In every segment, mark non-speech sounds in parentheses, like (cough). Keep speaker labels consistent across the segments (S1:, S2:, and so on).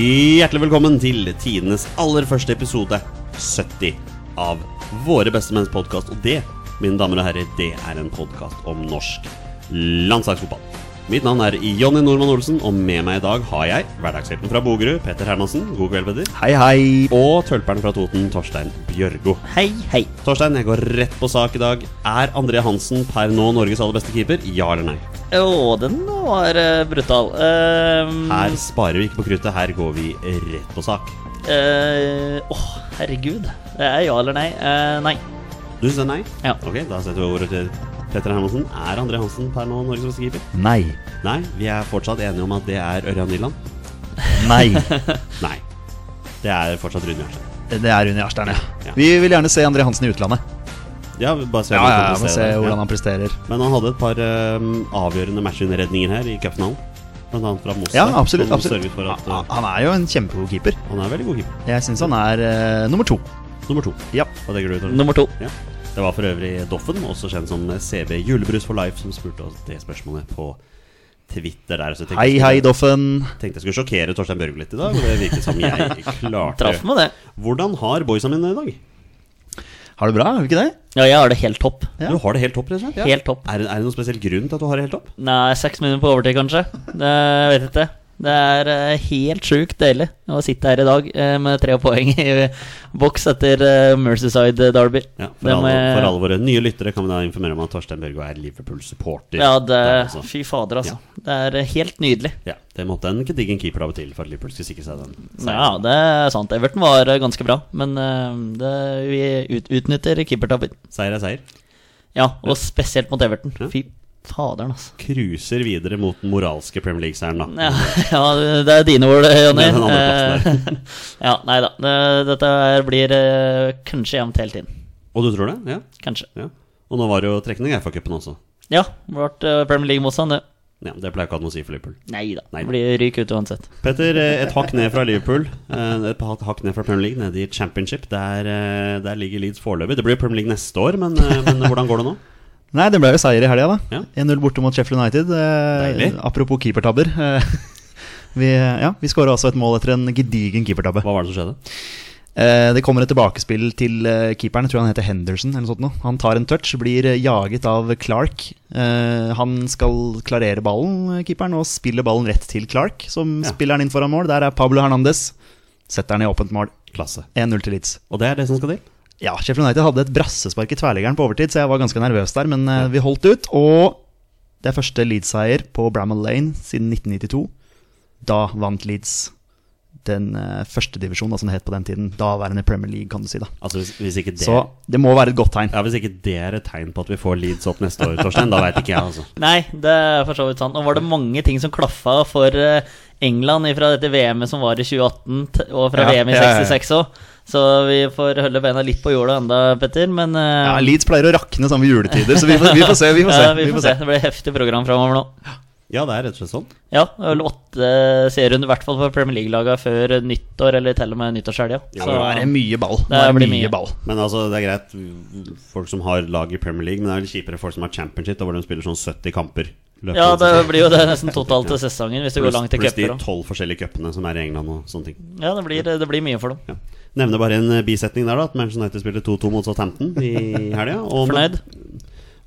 S1: Hjertelig velkommen til tidenes aller første episode 70 av Våre bestemenns podkast. Og det, mine damer og herrer, det er en podkast om norsk landslagsfotball. Mitt navn er Jonny Normann Olsen, og med meg i dag har jeg hverdagshelten fra Bogerud, Petter Hermansen. God kveld, Petter.
S2: Hei, hei.
S1: Og tølperen fra Toten, Torstein Bjørgo.
S2: Hei, hei.
S1: Torstein, jeg går rett på sak i dag. Er André Hansen per nå Norges aller beste keeper? Ja eller nei?
S3: Å, den var uh, brutal. Uh,
S1: Her sparer vi ikke på kruttet, her går vi rett på sak.
S3: Uh, oh, herregud. Det er ja eller nei? Eh, nei.
S1: Du syns det er nei?
S3: Ja.
S1: Ok, da setter vi ordet til Petter Hermansen. Er André Hansen per nå Norges beste keeper?
S2: Nei.
S1: Nei, vi er fortsatt enige om at det er Ørjan Nyland.
S2: Nei. (laughs)
S1: Nei. Det er fortsatt Rune Jarstein.
S2: Det er Rune Jarstein, ja.
S1: Ja.
S2: Vi vil gjerne se André Hansen i utlandet.
S1: Ja, bare se
S2: Ja, ja, Må se hvordan
S1: Ja.
S2: han presterer.
S1: Men han hadde et par um, avgjørende matchunderredninger her i cupfinalen. Blant annet fra Mossa.
S2: Ja, absolutt. absolutt.
S1: for at
S2: Han-
S1: øh,
S2: Han er jo en kjempegod keeper.
S1: han er veldig god keeper.
S2: Jeg syns han er uh, nummer to.
S1: Nummer to.
S2: Ja.
S1: Hva tenker du?
S3: Nummer to.
S1: Ja. Det var for øvrig Doffen, også kjent som CB Julebrus for life, som spurte oss det spørsmålet på Twitter der. Så
S2: Hei, hei, Doffen.
S1: tenkte jeg skulle sjokkere Torstein Børge litt i dag, og det virket som jeg (laughs) klarte
S3: Traff med det.
S1: Hvordan har boysa mine i dag?
S2: Har du det bra? Har du ikke det?
S3: Ja, jeg har det helt topp.
S2: Ja.
S1: Du har det helt topp, rett og slett?
S3: Helt topp.
S1: Er, det- er det noen spesiell grunn til at du har det helt topp?
S3: Nei, seks minutter på overtid, kanskje. Det jeg vet ikke. Det er eh, helt sjukt deilig å sitte her i dag eh, med tre poeng i boks etter eh, Mercyside Derby.
S1: Ja, for, alle, for alle våre nye lyttere kan vi da informere om at Torstein Børgo er Liverpool-supporter.
S3: Ja, det
S1: altså.
S3: Fy fader, altså. Det er helt nydelig.
S1: Ja, det måtte en gedigen keeper av og til for at Liverpool skulle sikre seg den.
S3: Ja, det er sant. Everton var ganske bra, men det, vi ut, utnytter keepertabben.
S1: Seier er seier.
S3: Ja, og spesielt mot Everton.
S1: Ja.
S3: Fy faderen, altså.
S1: Cruiser videre mot den moralske Premier League-seieren, da.
S3: Ja, (laughs) ja, det er dine ord, Jonny. Eh, (laughs) ja, nei da. Dette blir eh, kanskje jevnt hele tiden.
S1: Og du tror det? Ja.
S3: Kanskje.
S1: ja. Og nå var det jo trekning i FA-cupen også.
S3: Ja, ble uh, Premier League-motstand, det.
S1: Ja, Det pleier ikke å ha noe å si for Liverpool.
S3: Nei da. Det blir ryk ut uansett.
S1: Petter, eh, et hakk ned fra Liverpool. eh, Et hakk ned fra Premier League, nede i Championship. Der, eh, der ligger Leeds foreløpig. Det blir Premier League neste år, men, eh, men hvordan går det nå?
S2: Nei, det ble jo seier i helga, da.
S1: Ja.
S2: 1-0 borte mot Sheffield United. Eh, apropos keepertabber. (laughs) Eh, vi ja, vi skåra altså et mål etter en gedigen keepertabbe.
S1: Hva var det som skjedde?
S2: Eh, det kommer et tilbakespill til eh, keeperen. Jeg tror han heter Henderson. eller noe sånt nå. Han tar en touch, blir jaget av Clark. Han skal klarere ballen, keeperen, og spiller ballen rett til Clark, som
S1: Ja.
S2: spiller den inn foran mål. Der er Pablo Hernandez. Setter den i åpent mål.
S1: Klasse.
S2: 1-0 til Leeds.
S1: Og det er det som skal til?
S2: Ja, Sheffield United hadde et brassespark i tverliggeren på overtid, så jeg var ganske nervøs der, men eh, vi holdt ut. Og det er første Leeds-seier på Bramall Lane siden 1992. Da vant Leeds den uh, første divisjonen, som det het på den tiden. Daværende Premier League, kan du si. da
S1: Altså hvis, hvis ikke det
S2: Så det må være et godt tegn.
S1: Ja, Hvis ikke det er et tegn på at vi får Leeds opp neste år, Torstein, da veit ikke jeg, altså. (laughs)
S3: Nei, det er for så vidt sant. Og var det mange ting som klaffa for eh, England fra dette VM-et som var i 2018, og fra
S2: Ja,
S3: VM i
S2: ja, ja.
S3: 66 òg. Så vi får holde beina litt på jorda enda, Petter. Men eh,
S2: Ja, Leeds pleier å rakne sånn ved juletider, så vi får, vi får se. Vi får (laughs) se,
S3: ja, vi får se. Det blir heftig program framover nå.
S1: Ja, det er rett og slett sånn.
S3: Ja, det er vel åtte serierunder, i hvert fall for Premier League-laga før nyttår, eller til og med nyttårshelga.
S2: Ja, er det mye ball.
S3: Det
S2: er det mye
S3: mye.
S2: ball.
S1: Men altså, det er greit, folk som har lag i Premier League, men det er litt kjipere folk som har Championship, da hvor de spiller sånn 70 kamper. løpet
S3: Ja, det blir jo det nesten (laughs) totalt til sesongen, hvis du går
S1: langt
S3: langt til
S1: Pluss de
S3: cuper.
S1: tolv forskjellige cupene som er i England og sånne ting.
S3: Ja, det blir, det blir mye for dem.
S1: Ja. Nevner bare en eh, bisetning der, da. At Manchester United spilte 2-2 mot Southampton i (laughs) helga.
S3: Fornøyd?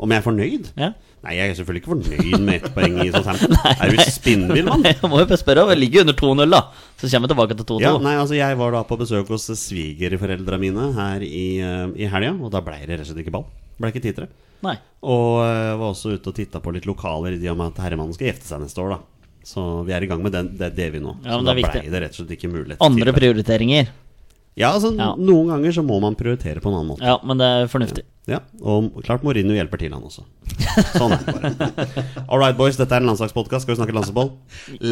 S1: Om jeg er fornøyd?
S3: Ja.
S1: Nei, jeg er selvfølgelig ikke fornøyd med ett poeng i Southampton. (laughs) Er du spinnvill, mann? (laughs)
S3: Jeg må jo bare spørre, vi ligger under 2-0, da. Så kommer vi tilbake til 2-2.
S1: Ja, nei, altså Jeg var da på besøk hos svigerforeldra mine her i, eh, i helga, og da ble det rett og slett ikke ball. Ble ikke tid til det.
S3: Nei.
S1: Og uh, var også ute og titta på litt lokaler i de med at herremannen skal gifte seg neste år, da. Så vi er i gang med den, det, det vi nå.
S3: Ja, men
S1: så
S3: det er da
S1: blei det rett og slett ikke mulighet
S3: Andre
S1: til det.
S3: prioriteringer.
S1: Ja, altså
S3: Ja.
S1: noen ganger så må man prioritere på en annen måte.
S3: Ja, men det er fornuftig.
S1: Ja, Og klart Mourinho hjelper til, han også. Sånn er det bare. (laughs) All right, boys, dette er en landslagspodkast. Skal vi snakke landslagsball?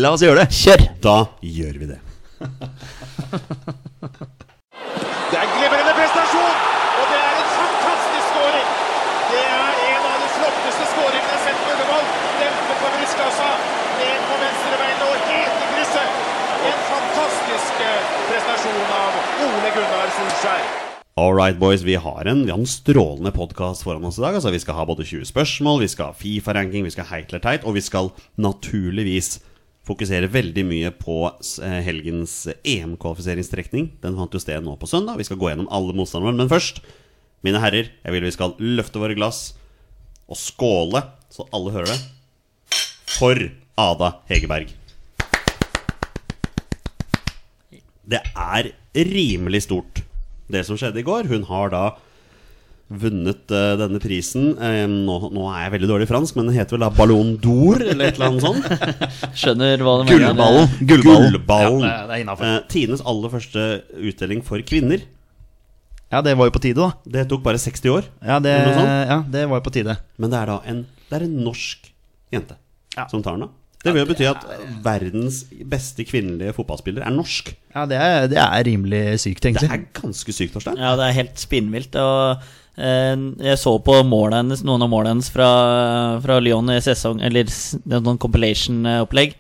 S2: La oss gjøre det.
S3: Kjør!
S1: Da gjør vi det.
S4: Det (laughs) er en glimrende prestasjon, og det er en fantastisk skåring. Det er en av de flotteste skåringene jeg har sett på Ullevål. Dempet på brystkassa, ned på venstrebeinet og helt i krysset. En fantastisk eh, prestasjon av Ole Gunnar Solskjær.
S1: All right, boys, vi har en, vi har en strålende podkast foran oss i dag. Altså, vi skal ha både 20 spørsmål, vi skal ha Fifa-ranking, vi skal ha heit eller teit, og vi skal naturligvis fokuserer veldig mye på eh, helgens EM-kvalifiseringstrekning. Den fant jo sted nå på søndag. Vi skal gå gjennom alle motstanderne. Men først, mine herrer, jeg vil vi skal løfte våre glass og skåle, så alle hører det, for Ada Hegerberg. Det er rimelig stort, det som skjedde i går. Hun har da vunnet uh, denne prisen. Uh, nå, nå er jeg veldig dårlig i fransk, men den heter vel da Ballon d'Or, eller et eller annet sånt. (laughs)
S3: Skjønner hva du mener.
S2: Gullballen. Gullballen.
S1: Gullballen.
S2: Ja, det er- det er innenfor.
S1: Eh, Tines aller første utdeling for kvinner.
S2: Ja, det var jo på tide, da.
S1: Det tok bare 60 år.
S2: Ja, det, ja, det var jo på tide.
S1: Men det er da en, det er en norsk jente
S2: Ja.
S1: som tar den. da Det vil jo bety at verdens beste kvinnelige fotballspiller er norsk.
S2: Ja, det er, det er rimelig sykt,
S1: Det er ganske sykt, Torstein.
S3: Ja, det er helt spinnvilt. Og eh, jeg så på hennes, noen av målene hennes fra, fra Lyon i sesong Eller er noen compilation-opplegg.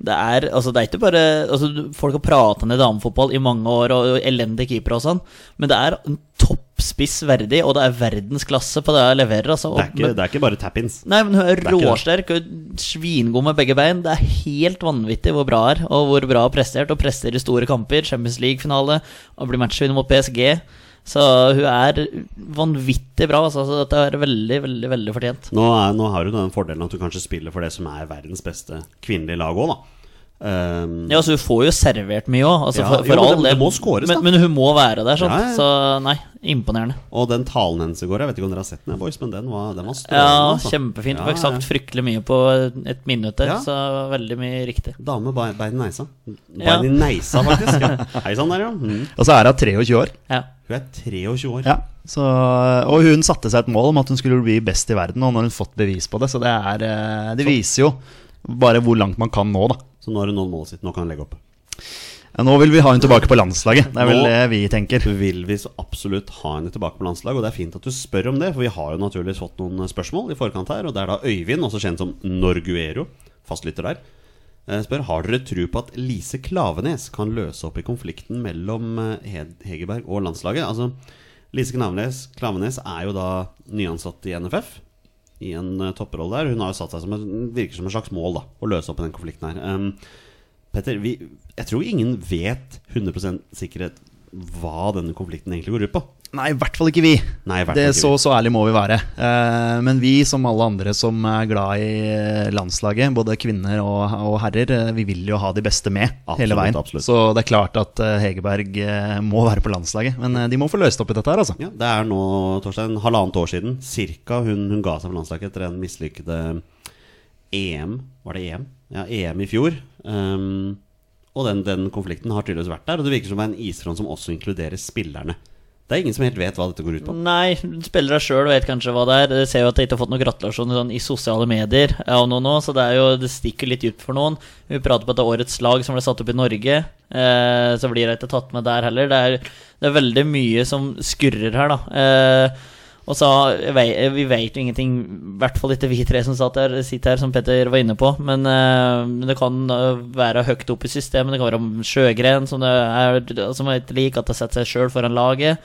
S3: Det er, altså, det er ikke bare altså, Folk har prata ned damefotball i mange år, og, og elendige keepere og sånn, men det er en toppspiss verdig, og det er verdensklasse på det jeg leverer. Altså,
S1: Det er ikke, det er ikke bare tap-ins.
S3: Nei, men hun er
S1: er
S3: råsterk og svingod med begge bein. Det er helt vanvittig hvor bra er, og hvor bra hun prestert. Og presterer i store kamper, Champions League-finale, og blir matchvinner mot PSG. Så hun er vanvittig bra. Altså, så dette er veldig, veldig veldig fortjent.
S1: Nå, er, nå har hun den fordelen at hun kanskje spiller for det som er verdens beste kvinnelige lag òg, da. Um,
S3: Ja, altså Hun får jo servert mye òg, altså,
S1: Ja,
S3: for, for
S1: jo,
S3: all
S1: det- det må scores, da.
S3: men, men hun må være der, sånn.
S1: Ja, ja.
S3: Så nei, imponerende.
S1: og den talen hennes i går, jeg vet ikke om dere har sett den, boys, men den var, den var strålende.
S3: Ja,
S1: altså.
S3: kjempefint.
S1: Ja,
S3: Fikk sagt fryktelig mye på et minutt der,
S1: Ja.
S3: så veldig mye riktig.
S1: Dame bein i neisa. Bein i neisa, faktisk. (laughs) Hei sann der, ja. Mm.
S2: Og så er hun 23 år.
S3: Ja.
S1: Hun er 23 år.
S2: Ja, så, og hun satte seg et mål om at hun skulle bli best i verden, og nå har hun fått bevis på det. Så det, er, eh, det viser jo bare hvor langt man kan nå, da.
S1: Så nå har hun nådd målet sitt. Nå kan hun legge opp.
S2: Ja, nå vil vi ha henne tilbake på landslaget. Det er vel
S1: Nå-
S2: det vi tenker.
S1: Vil vi så absolutt ha henne tilbake på landslaget, og det er fint at du spør om det, for vi har jo naturligvis fått noen spørsmål i forkant her, og det er da Øyvind, også kjent som Norguero, fastlytter der, eh, spør har dere tro på at Lise Klavenes kan løse opp i konflikten mellom eh, Hegerberg og landslaget? Altså, Lise Klavenes, Klavenes er jo da nyansatt i NFF i en eh, topprolle der. Hun har jo satt seg som et, virker som et slags mål da å løse opp i den konflikten her. Um, Petter, vi, jeg tror ingen vet 100% sikkerhet hva denne konflikten egentlig går ut på.
S2: Nei, i hvert fall ikke vi.
S1: Nei, hvert fall
S2: det
S1: ikke
S2: Så
S1: vi.
S2: så ærlig må vi være. Eh, men vi, som alle andre som er glad i eh, landslaget, både kvinner og, og herrer, eh, vi vil jo ha de beste med
S1: Absolutt,
S2: hele veien.
S1: absolutt.
S2: Så det er klart at Hegerberg må være på landslaget. Men de må få løst opp i dette her, altså.
S1: Ja, det er nå Torstein, halvannet år siden cirka hun, hun ga seg for landslaget etter en mislykkede EM. Var det EM? Ja, EM i fjor. Um, og den, den konflikten har tydeligvis vært der, og det virker som det er en isfront som også inkluderer spillerne. Det er ingen som helt vet hva dette går ut på.
S3: Nei, spillere sjøl vet kanskje hva det er. Jeg ser jo at jeg ikke har fått noen gratulasjoner sånn, i sosiale medier av noen nå, så det, jo, det stikker litt dypt for noen. Vi prater på at det er årets lag som ble satt opp i Norge, eh, så blir det ikke tatt med der heller. Det er, det er veldig mye som skurrer her, da. Eh, og så Vi vet jo ingenting, i hvert fall ikke vi tre som her, sitter her, som Petter var inne på. Men uh, det kan eh, være høyt opp i systemet. Det kan være Sjøgren, som, er, som er ikke lik at det setter seg sjøl foran laget.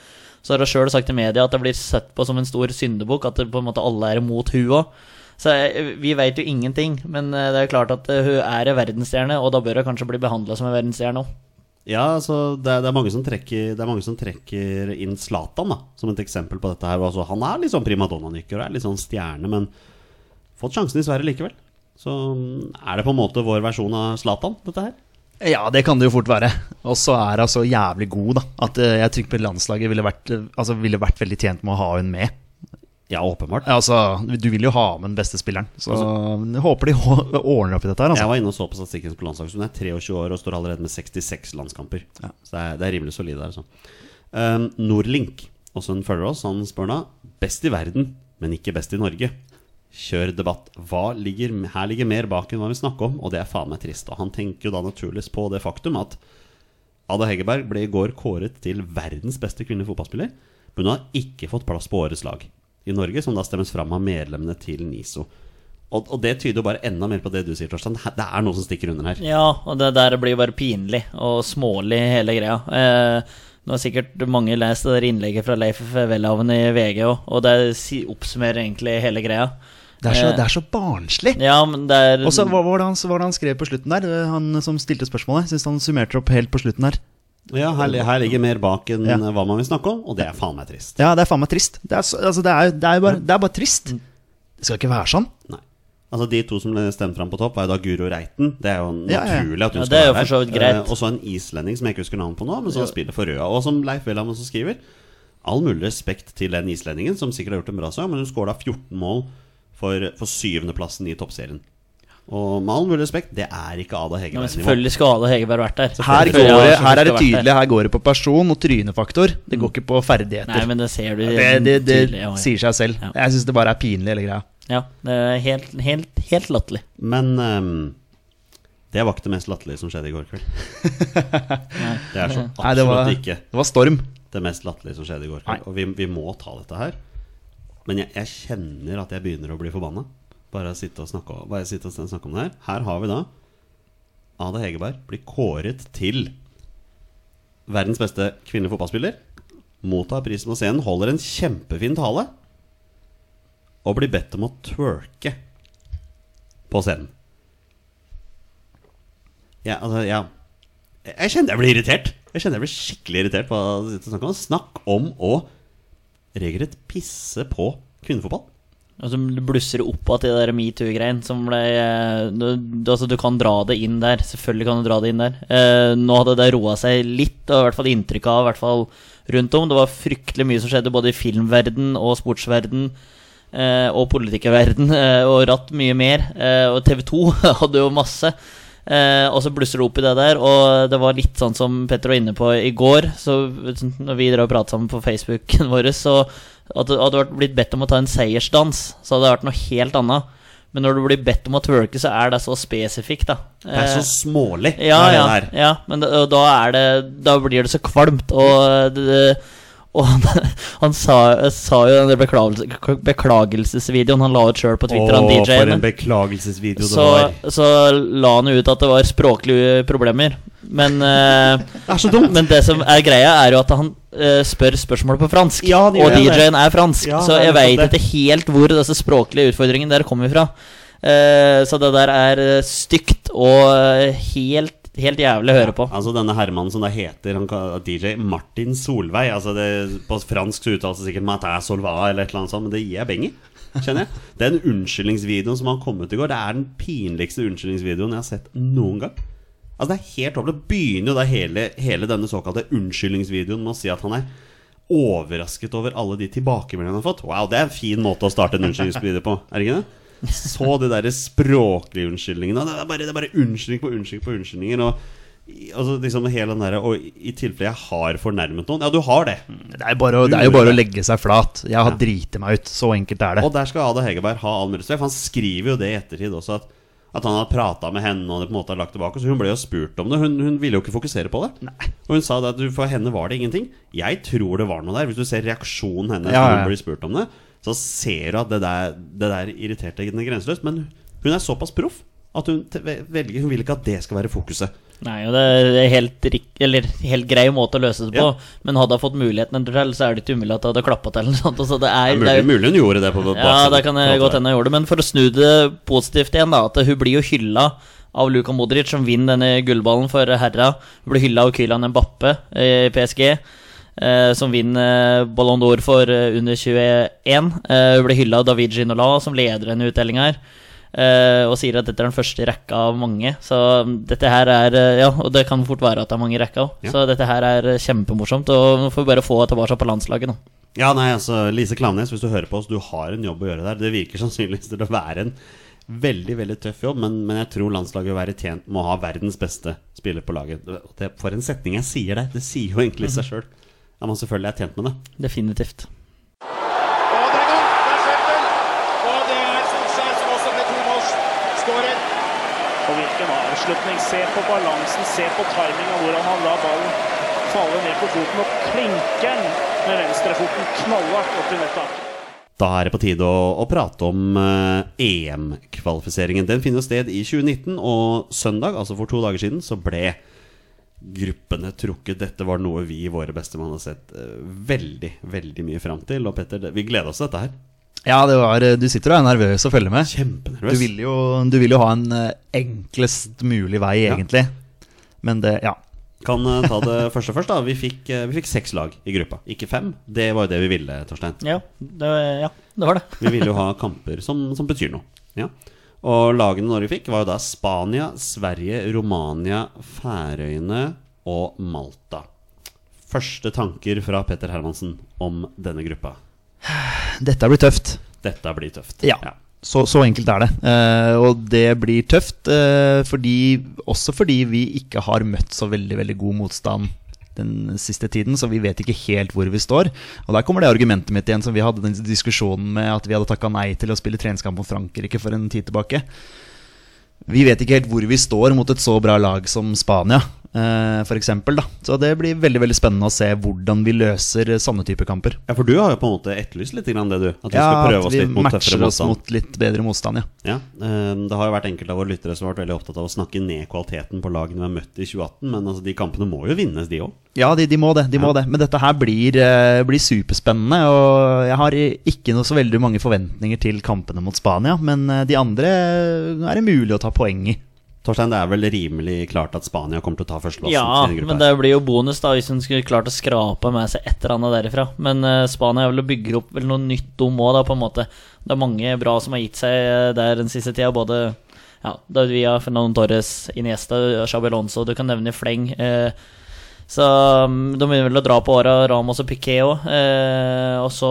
S3: Så har hun sjøl sagt i media at det blir sett på som en stor syndebukk, at det på en måte alle er imot hun òg. Så eh, vi vet jo ingenting, men eh, det er klart at eh, hun er en verdensstjerne, og da bør hun kanskje bli behandla som en verdensstjerne òg.
S1: Ja, altså det, det, er trekker, det er mange som trekker inn Zlatan da, som et eksempel på dette. her altså, Han er litt sånn primadonna-nykker og er litt sånn stjerne, men fått sjansen i Sverige likevel. Så mm, er det på en måte vår versjon av Zlatan, dette her?
S2: Ja, det kan det jo fort være. Og så er hun så jævlig god, da. At eh, jeg tror på landslaget ville vært, eh, altså, ville vært veldig tjent med å ha hun med.
S1: Ja, åpenbart.
S2: Altså, Du vil jo ha med den beste spilleren. Så jeg håper de (laughs) ordner opp i dette her.
S1: Jeg
S2: Altså.
S1: var inne og så på statistikken på landslaget. Hun er 23 år og står allerede med 66 landskamper. Så det er, det er rimelig solid der. Altså. Um, Norlink, også en følger oss, han spør da Best i verden, men ikke best i Norge. Kjør debatt. Ligger, her ligger mer bak enn hva vi snakker om, og det er faen meg trist. Og han tenker jo da naturligvis på det faktum at Ada Hegerberg ble i går kåret til verdens beste kvinnelige fotballspiller, men hun har ikke fått plass på årets lag i Norge, som da stemmes fram av medlemmene til NISO. Og, og det tyder jo bare enda mer på det du sier, Torstein. Det er noe som stikker under her.
S3: Ja, og det der blir jo bare pinlig og smålig, hele greia. Eh, nå har sikkert mange lest det der innlegget fra Leif Welhaven i VG òg, og det oppsummerer egentlig hele greia.
S2: Det er så,
S3: Eh,
S2: det er så barnslig.
S3: Ja, men det er
S2: Og så hva var det han, hva var det han skrev på slutten der? Eh, Han som stilte spørsmålet. Syns han summerte opp helt på slutten der.
S1: Ja, her, her ligger mer bak enn
S2: Ja.
S1: hva man vil snakke om, og det er faen meg trist.
S2: Ja, det er faen meg trist. Det er, så, altså, det er, det er, bare, det er bare trist. Det skal ikke være sånn.
S1: Nei. Altså De to som ble stemt fram på topp, var jo da Guro Reiten. Det er jo naturlig at hun
S3: Ja,
S1: skal
S3: det er jo
S1: være
S3: greit.
S1: Eh, og så en islending som jeg ikke husker navnet på nå, men som spiller for Røa. Og som Leif Welhaven også skriver. All mulig respekt til den islendingen, som sikkert har gjort en bra sak, men hun skåra 14 mål for, for syvendeplassen i toppserien. Og med all mulig respekt, det er ikke Ada
S3: men
S1: Hegerberg-nivå.
S3: Selvfølgelig skal Ada Hegerberg vært der.
S2: Her, går det,
S3: Ja,
S2: her er det tydelig. Her går det på person og trynefaktor. Det går ikke på ferdigheter.
S3: Nei, men det ser du
S2: det, det, det
S3: tydelig. Ja, ja.
S2: sier seg selv.
S3: Ja.
S2: Jeg syns det bare er pinlig, hele greia.
S3: Ja, det er helt, helt, helt latterlig.
S1: Men um, det var ikke det mest latterlige som skjedde i går kveld. Det er så absolutt
S2: Nei, det var,
S1: ikke
S2: det var storm.
S1: det mest latterlige som skjedde i går
S2: Nei.
S1: kveld. Og vi, vi må ta dette her. Men jeg, jeg kjenner at jeg begynner å bli forbanna. Bare sitte og snakke, bare sitte og snakke om det her. Her har vi da Ada Hegerberg blir kåret til verdens beste kvinnelige fotballspiller. Mottar prisen på scenen, holder en kjempefin tale. Og blir bedt om å twerke på scenen. Ja, altså, ja Jeg kjenner jeg blir irritert. Jeg kjenner jeg blir skikkelig irritert på å snakke om Snakk om å regelrett pisse på kvinnefotball.
S3: Og du blusser opp til det der metoo-greien som ble eh, du, Altså, du kan dra det inn der. Selvfølgelig kan du dra det inn der. Eh, nå hadde det roa seg litt, og i hvert fall inntrykk av, hvert fall rundt om. Det var fryktelig mye som skjedde, både i filmverden og sportsverden. Eh, og politikerverden, (laughs) eh, og ratt mye mer. Eh, og TV 2 (laughs) hadde jo masse. Eh, og så blusser det opp i det der, og det var litt sånn som Petter var inne på i går. Så Når vi drev og pratet sammen på Facebooken (laughs) vår, så du hadde vært blitt bedt om å ta en seiersdans, så hadde det vært noe helt annet. Men når du blir bedt om å twerke, så er det så spesifikt, da.
S1: Det er så
S3: Eh,
S1: smålig.
S3: ja, ja, ja, men da, da det Da blir det så kvalmt, og det, det, og han, (laughs) han sa, sa jo den beklagelse, beklagelsesvideoen han la ut sjøl på Twitter, han
S1: Å, for
S3: DJ-en.
S1: en beklagelsesvideo det
S3: Så,
S1: var.
S3: så la han ut at det var språklige problemer. Men, eh, (laughs)
S1: Det er så dumt!
S3: men det som er greia, er jo at han eh, spør spørsmål på fransk.
S1: Ja,
S3: og
S1: det.
S3: DJ-en er fransk,
S1: Ja,
S3: så jeg veit ikke helt hvor disse språklige utfordringene der kommer fra. Uh, så det der er stygt og helt, helt jævlig å høre på.
S1: Altså Denne herremannen som da heter kan- DJ Martin Solveig Altså det, På fransk så uttales det sikkert Matin Solva eller et eller annet sånt, men det gir jeg beng i. Kjenner jeg. Den unnskyldningsvideoen som har kommet i går, det er den pinligste unnskyldningsvideoen jeg har sett noen gang. Altså Det er helt håpløst. Begynner jo da hele, hele denne såkalte unnskyldningsvideoen med å si at han er overrasket over alle de tilbakemeldingene han har fått. Wow, det er en fin måte å starte en unnskyldningsvideo på, er det ikke det? Så de der språklige unnskyldningene. Det er bare, det er bare unnskyldning på unnskyldning på unnskyldninger. Og, altså liksom hele den der, og i tilfelle jeg har fornærmet noen Ja, du har det.
S2: Det er, bare, å- det er jo bare å legge seg flat. Jeg har driti meg ut. Så enkelt er det.
S1: Og der skal Ada Hegerberg ha all mulig Han skriver jo det i ettertid også, at, at han har prata med henne og det på en måte har lagt tilbake. Så hun ble jo spurt om det. Hun, hun ville jo ikke fokusere på det. Og hun sa at for henne var det ingenting. Jeg tror det var noe der. Hvis du ser reaksjonen hennes
S2: Ja,
S1: når hun blir spurt om det, så ser du at det der, det der irriterte henne grenseløst. Men hun er såpass proff at hun velger Hun vil ikke at det skal være fokuset.
S3: Nei, og det er helt, eller, helt grei måte å løse det på.
S1: Ja.
S3: Men hadde hun fått muligheten til, så er det ikke umulig at hun hadde klappa til. Eller sånt, så det er,
S1: Det er mulig, hun gjorde det på
S3: Ja, det kan jeg godt hende hun gjorde det. Men for å snu det positivt igjen, da. At hun blir jo hylla av Luka Modric, som vinner denne gullballen for herra. Hun blir hylla av Kylian Mbappe i PSG. Eh, som vinner Ballon d'Or for eh, under 21. Eh, hun blir hylla av David Ginola, som leder denne utdelinga her. eh, og sier at dette er den første i rekka av mange. Så mm, dette her er eh, Ja, og det kan fort være at det er mange i rekka òg.
S1: Ja.
S3: Så dette her er eh, kjempemorsomt. Og nå får vi bare få tilbake på landslaget nå.
S1: Ja, nei, altså Lise Klamnes, hvis du hører på oss, du har en jobb å gjøre der. Det virker sannsynligvis til å være en veldig veldig tøff jobb, men, men jeg tror landslaget vil være tjent med å ha verdens beste spiller på laget. Det, for en setning jeg sier der! Det sier jo egentlig seg sjøl. Ja, man selvfølgelig er tjent med det.
S3: Definitivt.
S4: Og det er gang! Det er Schäffel! Og det er Solskjær som også ble tomålsskårer.
S5: Og hvilken avslutning. Se på balansen, se på timingen, hvordan han lar ballen falle ned på foten og klinke den med venstrefoten knallhardt opp i netta.
S1: Da er det på tide å, å prate om eh, EM-kvalifiseringen. Den finner sted i 2019, og søndag, altså for to dager siden, så ble gruppene trukket. Dette var noe vi i våre bestemann har sett eh, veldig, veldig mye fram til. Og Petter, vi gleder oss til dette her.
S2: Ja, det var, du sitter og er nervøs og følger med. Du
S1: Kjempenervøs.
S2: vil jo, du vil jo ha en eh, enklest mulig vei,
S1: Ja.
S2: egentlig. Men det, ja.
S1: Kan eh, ta det (laughs) første først. da Vi fikk, eh, vi fikk seks lag i gruppa, ikke fem. Det var jo det vi ville, Torstein.
S3: Ja, det, ja, det var det.
S1: Vi ville jo ha kamper som, som betyr noe. Ja. Og lagene Norge fikk, var jo da Spania, Sverige, Romania, Færøyene og Malta. Første tanker fra Petter Hermansen om denne gruppa.
S2: Dette blir tøft.
S1: Dette blir tøft.
S2: Ja. Så, så enkelt er det. Eh, og det blir tøft, eh, fordi, også fordi vi ikke har møtt så veldig, veldig god motstand den siste tiden, så vi vet ikke helt hvor vi står. Og der kommer det argumentet mitt igjen som vi hadde den diskusjonen med at vi hadde takka nei til å spille treningskamp mot Frankrike for en tid tilbake. Vi vet ikke helt hvor vi står mot et så bra lag som Spania, eh, for eksempel, da. Så det blir veldig veldig spennende å se hvordan vi løser sånne typer kamper.
S1: Ja, For du har jo på en måte etterlyst litt grann det, du. At vi
S2: Ja,
S1: skal prøve
S2: at
S1: oss litt mot tøffere
S2: matcher oss mot litt bedre motstand, ja.
S1: Ja, eh, Det har jo vært enkelte av våre lyttere som har vært veldig opptatt av å snakke ned kvaliteten på lagene vi har møtt i 2018, men altså, de kampene må jo vinnes, de òg.
S2: Ja, de, de må det. de må det Men dette her blir, eh, blir superspennende. Og jeg har ikke noe så veldig mange forventninger til kampene mot Spania. Men de andre er det mulig å ta poeng i.
S1: Torstein, det er vel rimelig klart at Spania kommer til å ta førsteplassen?
S3: Ja, men det blir jo bonus da hvis hun skulle klart å skrape med seg et eller annet derifra. Men uh, Spania er vel å bygge opp vel noe nytt om òg, på en måte. Det er mange bra som har gitt seg eh, der den siste tida. Både ja, David Villa, Fernando Torres, Iniesta, Xabi Alonso. Du kan nevne i fleng. Eh, så um, de begynner vel å dra på åra, Ramos og Piquet òg. Eh, og så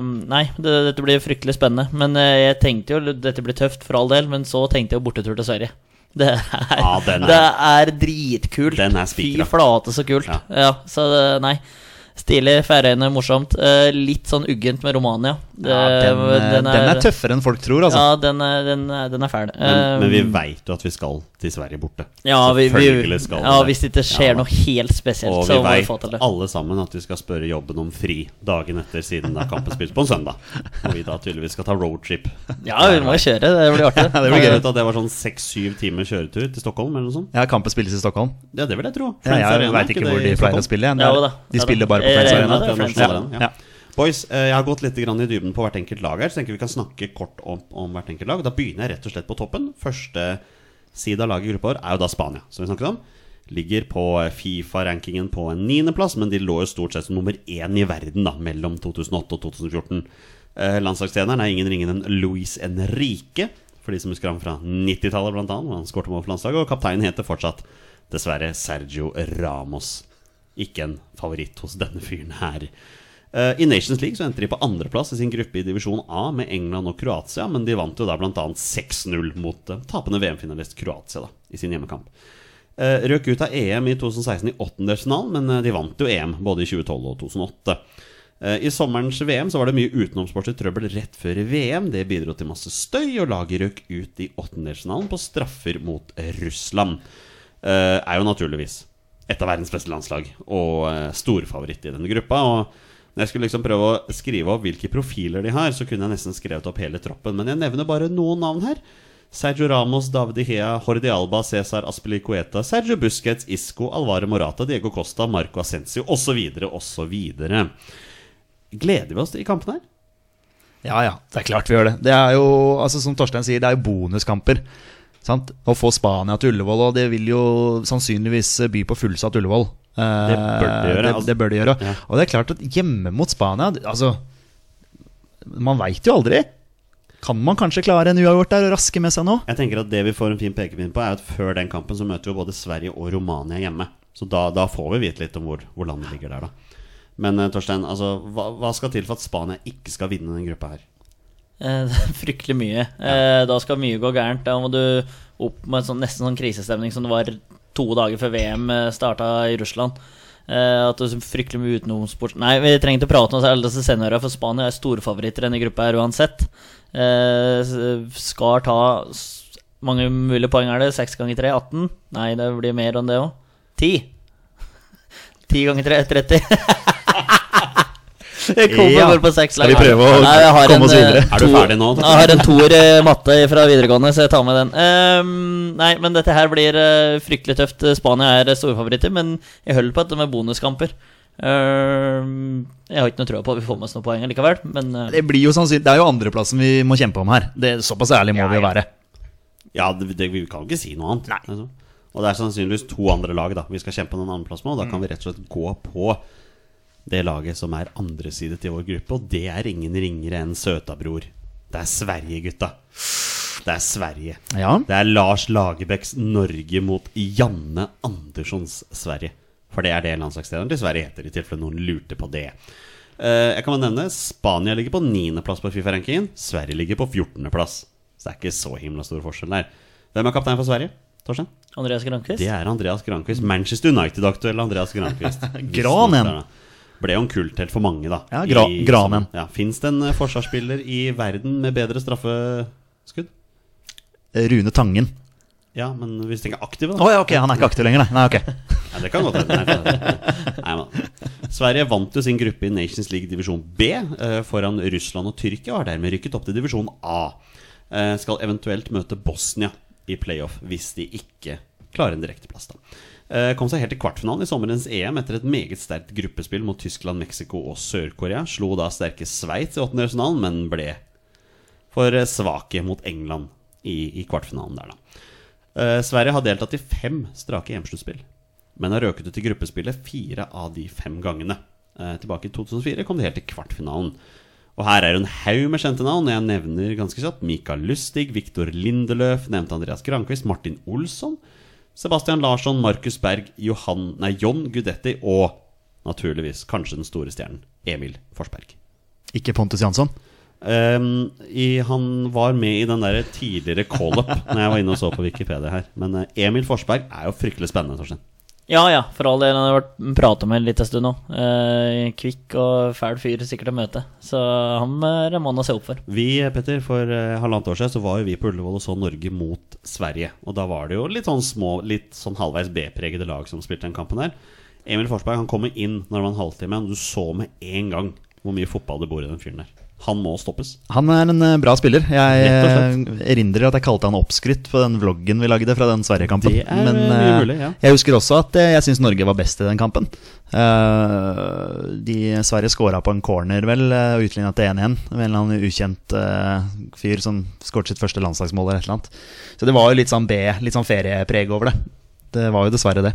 S3: um, Nei, det, dette blir fryktelig spennende. Men eh, jeg tenkte jo dette blir tøft for all del, men så tenkte jeg bortetur til Sverige. (laughs) Det er,
S1: Ja, den er-
S3: det er dritkult.
S1: Den er
S3: Fy flate, så kult.
S1: Ja.
S3: Ja. så nei. Stilig, Færøyene, morsomt. Eh, litt sånn uggent med Romania. Det-
S2: Ja, den, eh, den, er, tøffere enn folk tror, altså.
S3: Ja, den er, den er, den er fæl.
S1: Men, men vi
S3: Eh,
S1: veit jo at vi skal til Sverige borte.
S3: ja, vi, vi,
S1: skal
S3: ja,
S1: det.
S3: hvis det ikke skjer
S1: Ja.
S3: noe helt spesielt,
S1: Og
S3: så
S1: vi veit alle sammen at vi skal spørre jobben om fri dagen etter, siden da kampen spilles på en søndag. Og vi da tydeligvis skal ta roadtrip.
S3: Ja, vi må kjøre. Det blir artig.
S2: Ja, (laughs) det blir gøy.
S1: at det var sånn seks-syv timer kjøretur til Stockholm, eller noe sånt.
S2: Ja, kampen spilles i Stockholm.
S1: Ja, det vil jeg tro.
S2: Ja, jeg veit ikke hvor de pleier å spille.
S3: Ja, da.
S2: De spiller bare på Friends Arena.
S3: det er Friends Arena.
S1: Arena,
S2: Ja.
S1: ja. Boys, eh, jeg har gått litt i dybden på hvert enkelt lag her, så tenker vi kan snakke kort om, om hvert enkelt lag. Da begynner jeg rett og slett på toppen. Første side av laget i gruppa vår er jo da Spania, som vi snakket om. Ligger på Fifa-rankingen på en niendeplass, men de lå jo stort sett som nummer én i verden da, mellom 2008 og 2014. Eh, landslagstreneren er ingen ringende enn Luis Enrique, for de som husker ham fra 90-tallet blant annet, hvor han skårte mål for landslaget, og kapteinen heter fortsatt dessverre Sergio Ramos. Ikke en favoritt hos denne fyren her. Eh, I Nations League så endte de på andreplass i sin gruppe i divisjon A med England og Kroatia, men de vant jo da bl.a. 6-0 mot uh, tapende VM-finalist Kroatia da, i sin hjemmekamp. Uh, røk ut av EM i 2016 i åttendelsfinalen, men eh, de vant jo EM både i 2012 og 2008. Eh, I sommerens VM så var det mye utenomsportslig trøbbel rett før VM. Det bidro til masse støy, og laget røk ut i åttendelsfinalen på straffer mot Russland. Eh, er jo naturligvis et av verdens beste landslag og eh, storfavoritt i denne gruppa. Og når jeg skulle liksom prøve å skrive opp hvilke profiler de har, så kunne jeg nesten skrevet opp hele troppen. Men jeg nevner bare noen navn her. Sergio Ramos, David Ihea, Jordi Alba, Cæsar Aspilicueta, Sergio Busquets, Isco, Alvare Morata, Diego Costa, Marco Ascencio osv. osv. Gleder vi oss i kampen her?
S2: Ja, ja, det er klart vi gjør det. Det er jo, altså Som Torstein sier, det er jo bonuskamper. Sant? Å få Spania til Ullevål, og det vil jo sannsynligvis by på fullsatt Ullevål. Eh,
S1: Det bør det gjøre,
S2: Det,
S1: altså.
S2: det bør de gjøre.
S1: Ja.
S2: Og det er klart at hjemme mot Spania Altså, man veit jo aldri. Kan man kanskje klare en uavgjort der og raske med seg nå?
S1: Jeg tenker at Det vi får en fin pekepinn på, er at før den kampen så møter vi både Sverige og Romania hjemme. Så da, da får vi vite litt om hvor, hvor landet ligger der, da. Men eh, Torstein, altså, hva, hva skal til for at Spania ikke skal vinne den gruppa her?
S3: Eh, (laughs) fryktelig mye. Eh, da skal mye gå gærent. Da må du opp med sånn, nesten sånn krisestemning som det var to dager før VM starta i Russland. Eh, at det er så fryktelig mye utenomsport Nei, vi trenger ikke prate om alle disse seniorene, for Spania er storfavoritter i denne gruppa her uansett. Eh, skal ta mange mulige poeng er det? Seks ganger tre? 18? Nei, det blir mer enn det òg. Ti! (laughs) Ti ganger tre? 30? (laughs) Jeg kommer
S2: Ja.
S3: bare på seks
S2: Skal vi
S3: lag.
S2: prøve å
S3: Nei,
S2: komme
S3: en, oss
S2: videre?
S1: Er du ferdig nå?
S3: Jeg har en toer matte fra videregående, så jeg tar med den. Um, nei, men dette her blir eh, fryktelig tøft. Spania er storfavoritter, men jeg holder på at det er bonuskamper. Uh, jeg har ikke noe trua på at vi får med oss noen poeng likevel, men uh.
S2: Det blir jo sannsynlig Det er jo andreplassen vi må kjempe om her. Det, såpass ærlig må
S1: Ja,
S2: vi jo være.
S1: Ja, det, det, vi kan ikke si noe annet. Altså. Og det er sannsynligvis to andre lag da vi skal kjempe om den andreplassen med. Og da kan vi rett og slett gå på det laget som er andresidet til vår gruppe. Og det er ingen ringere enn Søtabror. Det er Sverige, gutta. Det er Sverige.
S2: Ja.
S1: Det er Lars Lagerbäcks Norge mot Janne Anderssons Sverige. For det er det landslagstreneren til Sverige heter, i tilfelle noen lurte på det. Eh, jeg kan bare nevne Spania ligger på 9.-plass på Fifa-rankingen. Sverige ligger på 14.-plass. Så det er ikke så himla stor forskjell der. Hvem er kaptein for Sverige? Torstein?
S3: Andreas Grankvist?
S1: Det er Andreas Granquist. Manchester United-aktuelle Andreas Granquist. (laughs)
S2: Granen.
S1: Ble jo en kulthelt for mange, da.
S2: Ja, Gra-
S1: I-
S2: Granen.
S1: Ja, Fins det en eh, forsvarsspiller i verden med bedre straffeskudd?
S2: Rune Tangen.
S1: Ja, men hvis du tenker aktiv,
S2: da.
S1: da.
S2: ja, ok, han er ikke aktiv lenger, nei. nei ok. (laughs)
S1: Nei, det kan godt hende. Sverige vant jo sin gruppe i Nations League divisjon B eh, foran Russland og Tyrkia og har dermed rykket opp til divisjon A. Eh, skal eventuelt møte Bosnia i playoff hvis de ikke klarer en direkteplass. da. Eh, kom seg helt til kvartfinalen i sommerens EM etter et meget sterkt gruppespill mot Tyskland, Mexico og Sør-Korea. Slo da sterke Sveits i åttendedelsfinalen, men ble for eh, svake mot England i, i kvartfinalen der, da. Eh, Sverige har deltatt i fem strake EM-sluttspill, men har røket ut i gruppespillet fire av de fem gangene. Tilbake i 2004 kom de helt til kvartfinalen. Og her er en haug med kjente navn. Jeg nevner ganske kjapt Mikael Lustig, Viktor Lindeløf, nevnte Andreas Grankvist, Martin Olsson, Sebastian Larsson, Markus Berg, Johan, nei, John Gudetti og naturligvis kanskje den store stjernen Emil Forsberg.
S2: Ikke Pontus Jansson.
S1: Um, i, han var med i den der tidligere call-up (laughs) Når jeg var inne og så på Wikipedia her. Men eh, Emil Forsberg er jo fryktelig spennende. Torstein
S3: Ja ja, for all del. Han har vært prata med en liten stund nå. Eh, kvikk og fæl fyr sikkert å møte. Så han er en mann å se opp for.
S1: Vi Petter, for eh, halvannet år siden så var jo vi på Ullevål og så Norge mot Sverige. Og da var det jo litt sånn små, litt sånn halvveis B-pregede lag som spilte den kampen der. Emil Forsberg han kommer inn når det var en halvtime, og du så med en gang hvor mye fotball det bor i den fyren der. Han må stoppes.
S2: Han er en eh, bra spiller. Jeg eh, erindrer at jeg kalte han oppskrytt på den vloggen vi lagde fra den Sverige-kampen.
S1: Er
S2: Men eh,
S1: mulig, ja.
S2: jeg husker også at jeg syns Norge var best i den kampen. De Sverige scora på en corner, vel, og utligna til 1-1. Med en eller annen ukjent fyr som skåret sitt første landslagsmål eller et eller annet. Så det var jo litt sånn B, litt sånn feriepreg over det. Det var jo dessverre det.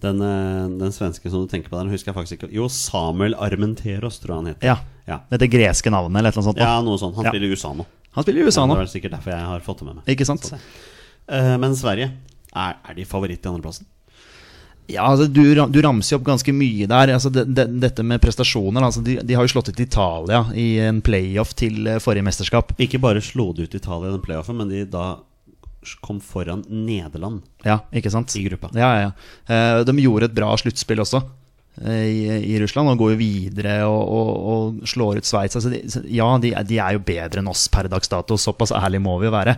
S1: Den, eh, den svenske som du tenker på der, husker jeg faktisk ikke. Jo, Samuel Armenteros, tror jeg han heter.
S2: Ja.
S1: ja.
S2: Med det greske navnet eller et eller annet sånt.
S1: Ja, noe sånt. Han
S2: Ja.
S1: spiller i USA nå.
S2: Han spiller i USA
S1: Ja,
S2: nå,
S1: det er vel sikkert derfor jeg har fått det med meg.
S2: ikke sant?
S1: Eh, men Sverige, er, er de favoritt i andreplassen?
S2: Ja, altså du, du ramser jo opp ganske mye der. Altså de, de, dette med prestasjoner altså de, de har jo slått ut Italia i en playoff til eh, forrige mesterskap.
S1: Ikke bare slo de ut Italia i den playoffen, men de da kom foran Nederland
S2: Ja, ikke sant?
S1: i gruppa.
S2: Ja, ja, ja. Eh, De gjorde et bra sluttspill også eh, i, i Russland, og går jo videre og, og, og slår ut Sveits. Altså de, ja, de, de er jo bedre enn oss per dags dato. Såpass ærlig må vi jo være.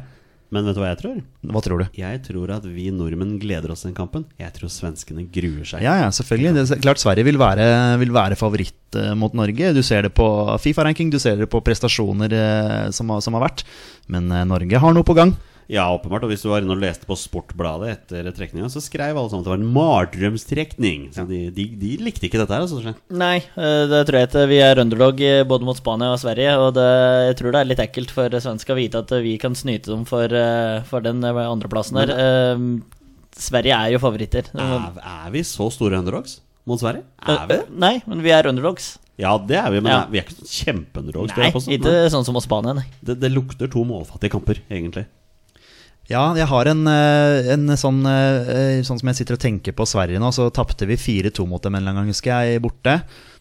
S1: Men vet du hva jeg tror?
S2: Hva tror du?
S1: Jeg tror at vi nordmenn gleder oss til den kampen. Jeg tror svenskene gruer seg.
S2: Ja, ja, selvfølgelig. Det klart Sverige vil være, vil være favoritt eh, mot Norge. Du ser det på Fifa-ranking, du ser det på prestasjoner som, har, som har vært. Men Norge har noe på gang.
S1: Ja, åpenbart. Og hvis du var inne og leste på Sportbladet etter trekninga, så skrev alle sammen at det var en mardrømstrekning. Så de, de, de likte ikke dette her. Altså.
S3: Nei, eh, det tror jeg ikke. Vi er underdog eh, både mot Spania og Sverige. Og det, jeg tror det er litt ekkelt for svensker å vite at vi kan snyte dem for, eh, for den andreplassen der. Eh, Sverige er jo favoritter.
S1: er, er vi så store underdogs mot Sverige? Er vi.
S3: Nei, men vi er underdogs.
S1: Ja, det er vi, men
S3: Ja.
S1: vi er ikke sånn kjempeunderdogs.
S3: Nei, ikke sånn som mot Spania, nei.
S1: Det, det lukter to målfattige kamper, egentlig.
S2: Ja, jeg har en, eh, en sånn eh, Sånn som jeg sitter og tenker på Sverige nå, så tapte vi 4-2 mot dem en eller annen gang, husker jeg, borte.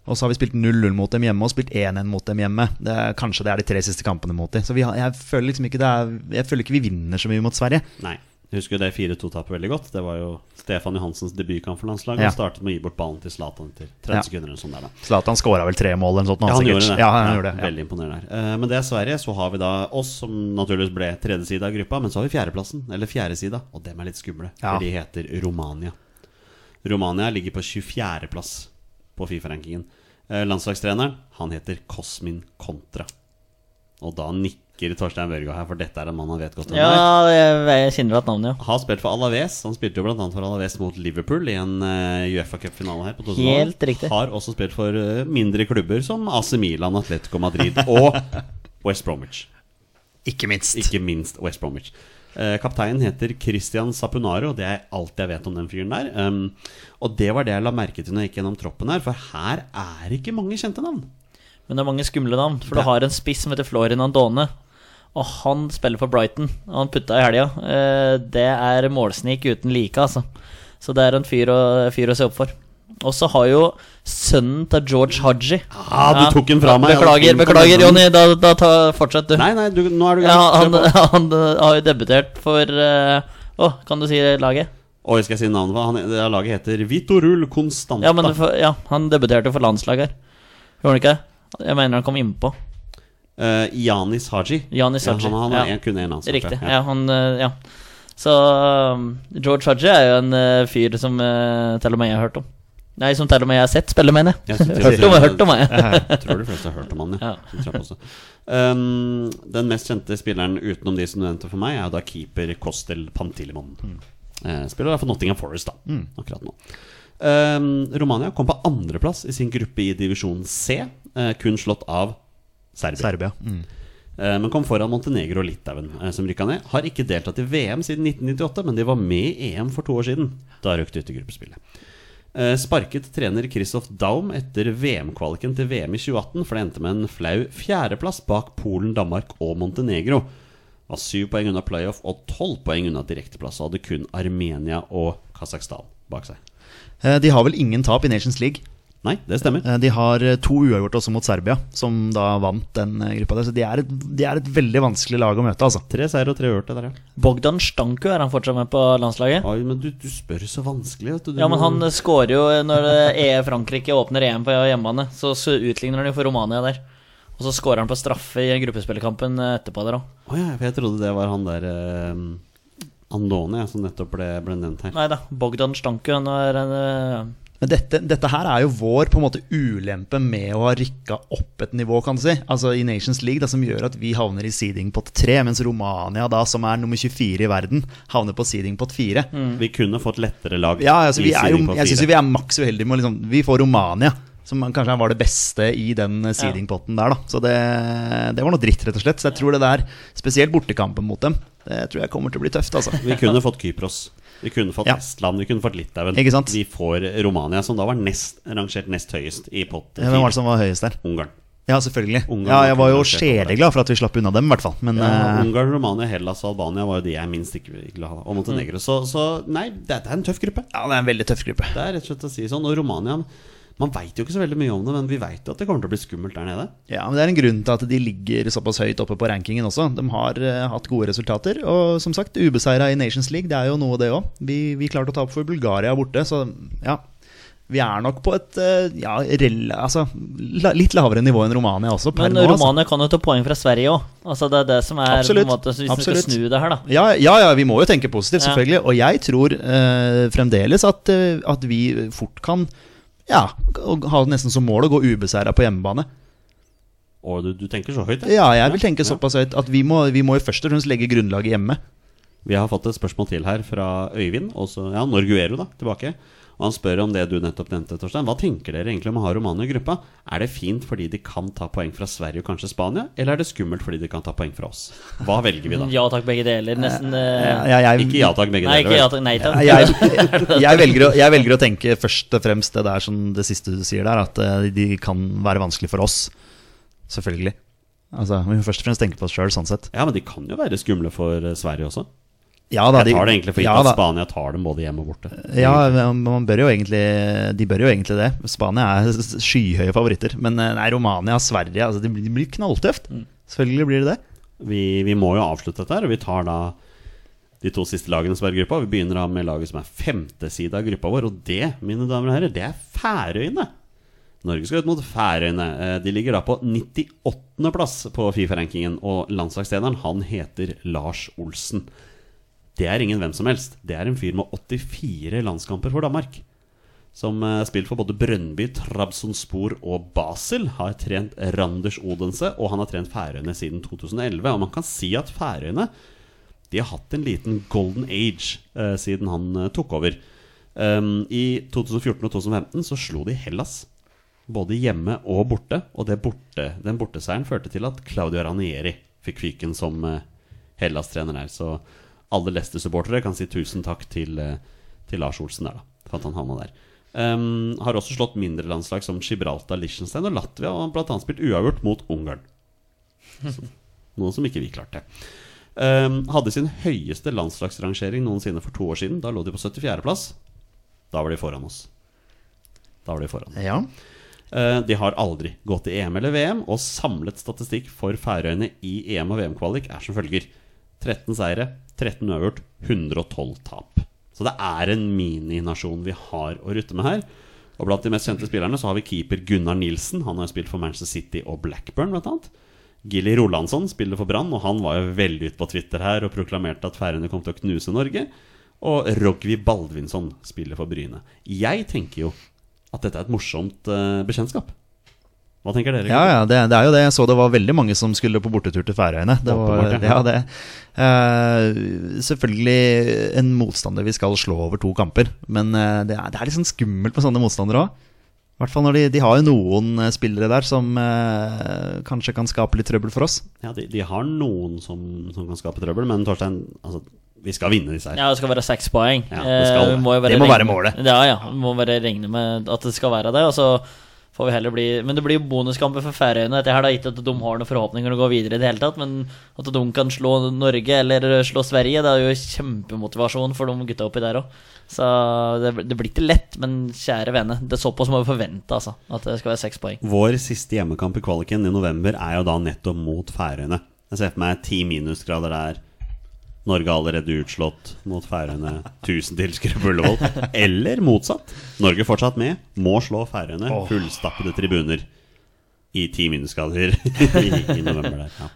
S2: Og så har vi spilt 0-0 mot dem hjemme og spilt 1-1 mot dem hjemme. Det er, kanskje det er de tre siste kampene mot dem. Så har, jeg føler liksom ikke er, Jeg føler ikke vi vinner så mye mot Sverige.
S1: Nei. Husker det 4-2-tapet veldig godt. Det var jo Stefan Johansens debutkamp for landslaget.
S2: Ja.
S1: Han startet med å gi bort ballen til Zlatan etter 30
S2: Ja.
S1: sekunder. sånn der da
S2: Zlatan skåra vel tre mål eller noe sånt.
S1: Ja, han
S2: sikkert.
S1: gjorde det.
S2: Ja, han
S1: Ja,
S2: gjorde det.
S1: Veldig imponerende her. Eh, Men det er Sverige. Så har vi da oss, som naturligvis ble tredje side av gruppa. Men så har vi fjerdeplassen, eller fjerde side, og dem er litt skumle. For de heter Romania. Romania ligger på 24.-plass på Fifa-rankingen. Eh, Landslagstreneren, han heter Cosmin Contra. Og da nikker nikker Torstein Børgo her, for dette er en mann han vet godt er.
S3: Ja, jeg, kjenner at navnet, ja.
S1: Har spilt for Alaves. Han spilte jo annet for Alaves mot Liverpool i en uh, Uefa Cup-finale her. på 2000-tallet.
S3: Helt riktig.
S1: Har også spilt for eh, mindre klubber som AC Milan, Atletico Madrid og (laughs) West Bromwich.
S2: Ikke minst.
S1: Ikke minst West Bromwich. Eh, kapteinen heter Christian Sapunaro, og det er alt jeg vet om den fyren der. Um, og det var det jeg la merke til når jeg gikk gjennom troppen her, for her er ikke mange kjente navn.
S3: Men det er mange skumle navn. For
S1: Det-
S3: du har en spiss som heter Florin Andone. Og han spiller for Brighton. Og han putta i helga. Eh, Det er målsnik uten like, altså. Så det er en fyr å, fyr å se opp for. Og så har jo sønnen til George Haji
S1: Ah, du tok den fra meg.
S3: Beklager, beklager, Jonny. Da, da ta, fortsett, du.
S1: Nei, nei, du, nå er du
S3: Ja, han, (laughs) han har jo debutert for Å, kan du si laget?
S1: Oi, skal jeg si navnet? han? Det laget heter Vitorul Constanta.
S3: Ja, men ja, han debuterte for landslaget her. Gjorde han ikke det? Jeg mener han kom innpå.
S1: Eh, Janis Haji.
S3: Janis Haji,
S1: Ja, han, han
S3: ja.
S1: er kun én landskap.
S3: Riktig. Ja, han eh, Ja. Så um, George Haji er jo en uh, fyr som uh, til og med jeg har hørt om. Nei, som til og med jeg har sett spille, mener jeg. (laughs) Hørt om, hørt om.
S1: Jeg tror de fleste har hørt om han, ja.
S3: Ja.
S1: Um, den mest kjente spilleren utenom de som du nevnte for meg, er da keeper Kostel Pantilimon. Eh, spiller da for Nottingham Forest, da, akkurat nå. Um, Romania kom på andreplass i sin gruppe i divisjon C, eh, kun slått av Serbia.
S2: Serbia. Mm.
S1: Eh, men kom foran Montenegro og Litauen, eh, som rykka ned. Har ikke deltatt i VM siden 1998, men de var med i EM for to år siden. Da røk de ut i gruppespillet. Eh, Sparket trener Christoph Daum etter VM-kvaliken til VM i 2018, for det endte med en flau fjerdeplass bak Polen, Danmark og Montenegro. Var syv poeng unna playoff og tolv poeng unna direkteplass, og hadde kun Armenia og Kasakhstan bak seg.
S2: Eh, De har vel ingen tap i Nations League.
S1: Nei, det stemmer.
S2: Eh, De har eh, to uavgjort også mot Serbia, som da vant den eh, gruppa. der Så de er, et, de er et veldig vanskelig lag å møte, altså.
S1: Tre seier og tre uavgjorte der, ja.
S3: Bogdan Stanku, er han fortsatt med på landslaget?
S1: Oi, men du, du spør så vanskelig, vet du. du
S3: Ja, men
S1: må-
S3: han skårer jo når eh, E Frankrike åpner EM på hjemmebane. Så, så utligner han jo for Romania der. Og så skårer han på straffe i gruppespillerkampen etterpå der òg.
S1: Oh, ja, for jeg trodde det var han der eh, Andone som nettopp ble, ble nevnt her.
S3: Nei da, Bogdan Stanku han er en eh,
S2: Men dette, dette her er jo vår på en måte ulempe med å ha rykka opp et nivå, kan du si. Altså i Nations League, det som gjør at vi havner i seeding pot 3, mens Romania, da, som er nummer 24 i verden, havner på seeding pot 4.
S1: Vi kunne fått lettere lag.
S2: Ja, altså,
S1: i
S2: er jo,
S1: seeding på
S2: jeg syns vi er maks uheldige med å liksom Vi får Romania, som kanskje var det beste i den eh, seeding-potten der, da. Så det, det var noe dritt, rett og slett. Så jeg tror det der, spesielt bortekampen mot dem, det tror jeg kommer til å bli tøft, altså.
S1: Vi kunne fått Kypros. Vi kunne fått
S2: Ja.
S1: Estland, vi kunne fått Litauen. Vi får Romania, som da var nest, rangert nest høyest i pott
S2: Hvem var det som var høyest der?
S1: Ungarn.
S2: Ja, selvfølgelig.
S1: Ungarn
S2: Ja, jeg var jo sjeleglad for at vi slapp unna dem, i hvert fall. Men
S1: Ja,
S2: eh,
S1: Ungarn, Romania, Hellas og Albania var jo de jeg minst ikke ville ha. Og Montenegro. Så, så nei, det er en tøff gruppe.
S2: ja, det er en veldig tøff gruppe.
S1: Det er rett og slett å si sånn. Og Romania Man veit jo ikke så veldig mye om det, men vi veit jo at det kommer til å bli skummelt der nede.
S2: Ja, men Det er en grunn til at de ligger såpass høyt oppe på rankingen også. De har uh, hatt gode resultater. Og som sagt, ubeseira i Nations League, det er jo noe, det òg. Vi, vi klarte å ta opp for Bulgaria borte, så ja. Vi er nok på et uh, ja, rel altså, la, litt lavere nivå enn Romania også. Per
S3: Men
S2: nå, altså.
S3: Romania kan jo ta poeng fra Sverige òg. Altså, det er det som er
S2: Absolutt.
S3: på en måte, Hvis vi
S2: Absolutt.
S3: skal snu det her, da.
S2: Ja, ja, ja, vi må jo tenke positivt,
S3: Ja.
S2: selvfølgelig. Og jeg tror uh, fremdeles at, at vi fort kan ja, og ha nesten som mål å gå ubeseira på hjemmebane.
S1: Og du, du tenker så høyt,
S2: Ja, jeg vil tenke såpass høyt at vi må, vi må jo først og fremst legge grunnlaget hjemme.
S1: Vi har fått et spørsmål til her fra Øyvind, også, ja, Norguero, da, tilbake. Og han spør om det du nettopp nevnte, Torstein. Hva tenker dere egentlig om å ha Romania i gruppa? Er det fint fordi de kan ta poeng fra Sverige og kanskje Spania, eller er det skummelt fordi de kan ta poeng fra oss? Hva velger vi da?
S3: Ja takk, begge deler. Nesten eh,
S2: ja, jeg,
S1: Ikke ja takk, begge
S3: Nei, ikke ja takk, nei takk. (laughs)
S2: jeg, jeg, velger å, jeg velger å tenke først og fremst det der som det siste du sier der, at eh, de kan være vanskelig for oss. Selvfølgelig. Altså, Vi må først og fremst tenke på oss sjøl, sånn sett.
S1: Ja, men de kan jo være skumle for Sverige også.
S2: Ja, da,
S1: Jeg tar det egentlig for gitt
S2: ja,
S1: at. Spania tar dem både hjemme og borte.
S2: Ja, man bør jo egentlig De bør jo egentlig det. Spania er skyhøye favoritter. Men eh, nei, Romania, Sverige altså, Det blir, knalltøft. Selvfølgelig blir det det.
S1: Vi, vi må jo avslutte dette her, og vi tar da de to siste lagene som er i gruppa. Vi begynner da med laget som er femte side av gruppa vår, og det, mine damer og herrer, det er Færøyene. Norge skal ut mot Færøyene. Eh, De ligger da på 98. plass på Fifa-rankingen, og landslagstreneren han heter Lars Olsen. Det er ingen hvem som helst. Det er en fyr med 84 landskamper for Danmark. som har spilt for både Brønnby, Trabzonspor og Basel. Har trent Randers Odense, og han har trent Færøyene siden 2011. Og man kan si at Færøyene de har hatt en liten golden age eh, siden han eh, tok over. Um, I 2014 og 2015 så slo de Hellas, både hjemme og borte. Og borte, den borteseieren førte til at Claudio Ranieri fikk fyken som eh, Hellas-trener der. Så alle Leicester-supportere kan si tusen takk til, eh, til Lars Olsen der, da, for at han havna der. Um, har også slått mindre landslag som Gibraltar, Liechtenstein og Latvia, og bl.a. spilt uavgjort mot Ungarn. Så, noe som ikke vi klarte. Um, hadde sin høyeste landslagsrangering noensinne for to år siden. Da lå de på 74.-plass. Da var de foran oss. Da var de foran.
S2: Ja.
S1: Uh, de har aldri gått i EM eller VM, og samlet statistikk for Færøyene i EM- og VM-kvalik er som følger. 13 seire, 13 uavgjort, 112 tap. Så det er en mininasjon vi har å rutte med her. Og blant de mest kjente spillerne så har vi keeper Gunnar Nilsen. Han har jo spilt for Manchester City og Blackburn, blant annet. Gilly Rolandsson spiller for Brann, og han var jo veldig ute på Twitter her og proklamerte at Færøyene kom til å knuse Norge. Og Rogvi Baldvinsson spiller for Bryne. Jeg tenker jo at dette er et morsomt uh, bekjentskap. Hva tenker dere?
S2: Ja, ja, det, det er jo det. Jeg så det var veldig mange som skulle på bortetur til Færøyene. Det var,
S1: ja.
S2: det. Uh, selvfølgelig en motstander vi skal slå over to kamper, men uh, det, er, det er litt sånn skummelt med sånne motstandere òg. I hvert fall når de, de har jo noen eh, spillere der som uh, kanskje kan skape litt trøbbel for oss.
S1: Ja, de, de har noen som, som kan skape trøbbel, men Torstein, altså, vi skal vinne disse her.
S3: Ja, det skal være seks poeng.
S1: Ja, det skal
S3: Eh, må
S2: Det må
S3: regne-
S2: være målet.
S3: Ja, ja. Vi må bare regne med at det skal være det. Og så får vi heller bli Men det blir jo bonuskamper for Færøyene. Dette her da gitt at de har noen forhåpninger å gå videre i det hele tatt. Men at de kan slå Norge eller slå Sverige, det er jo kjempemotivasjon for de gutta oppi der òg. Så det, det blir ikke lett, men kjære vene, det er såpass må vi forvente, altså. At det skal være seks poeng.
S1: Vår siste hjemmekamp i kvaliken i november er jo da nettopp mot Færøyene. Jeg ser for meg ti minusgrader der. Norge allerede utslått mot Færøyene. 1000 tilskuere på Ullevål. Eller motsatt. Norge fortsatt med. Må slå Færøyene. Fullstappede tribuner i ti minusgrader (laughs) i, i november der. Ja.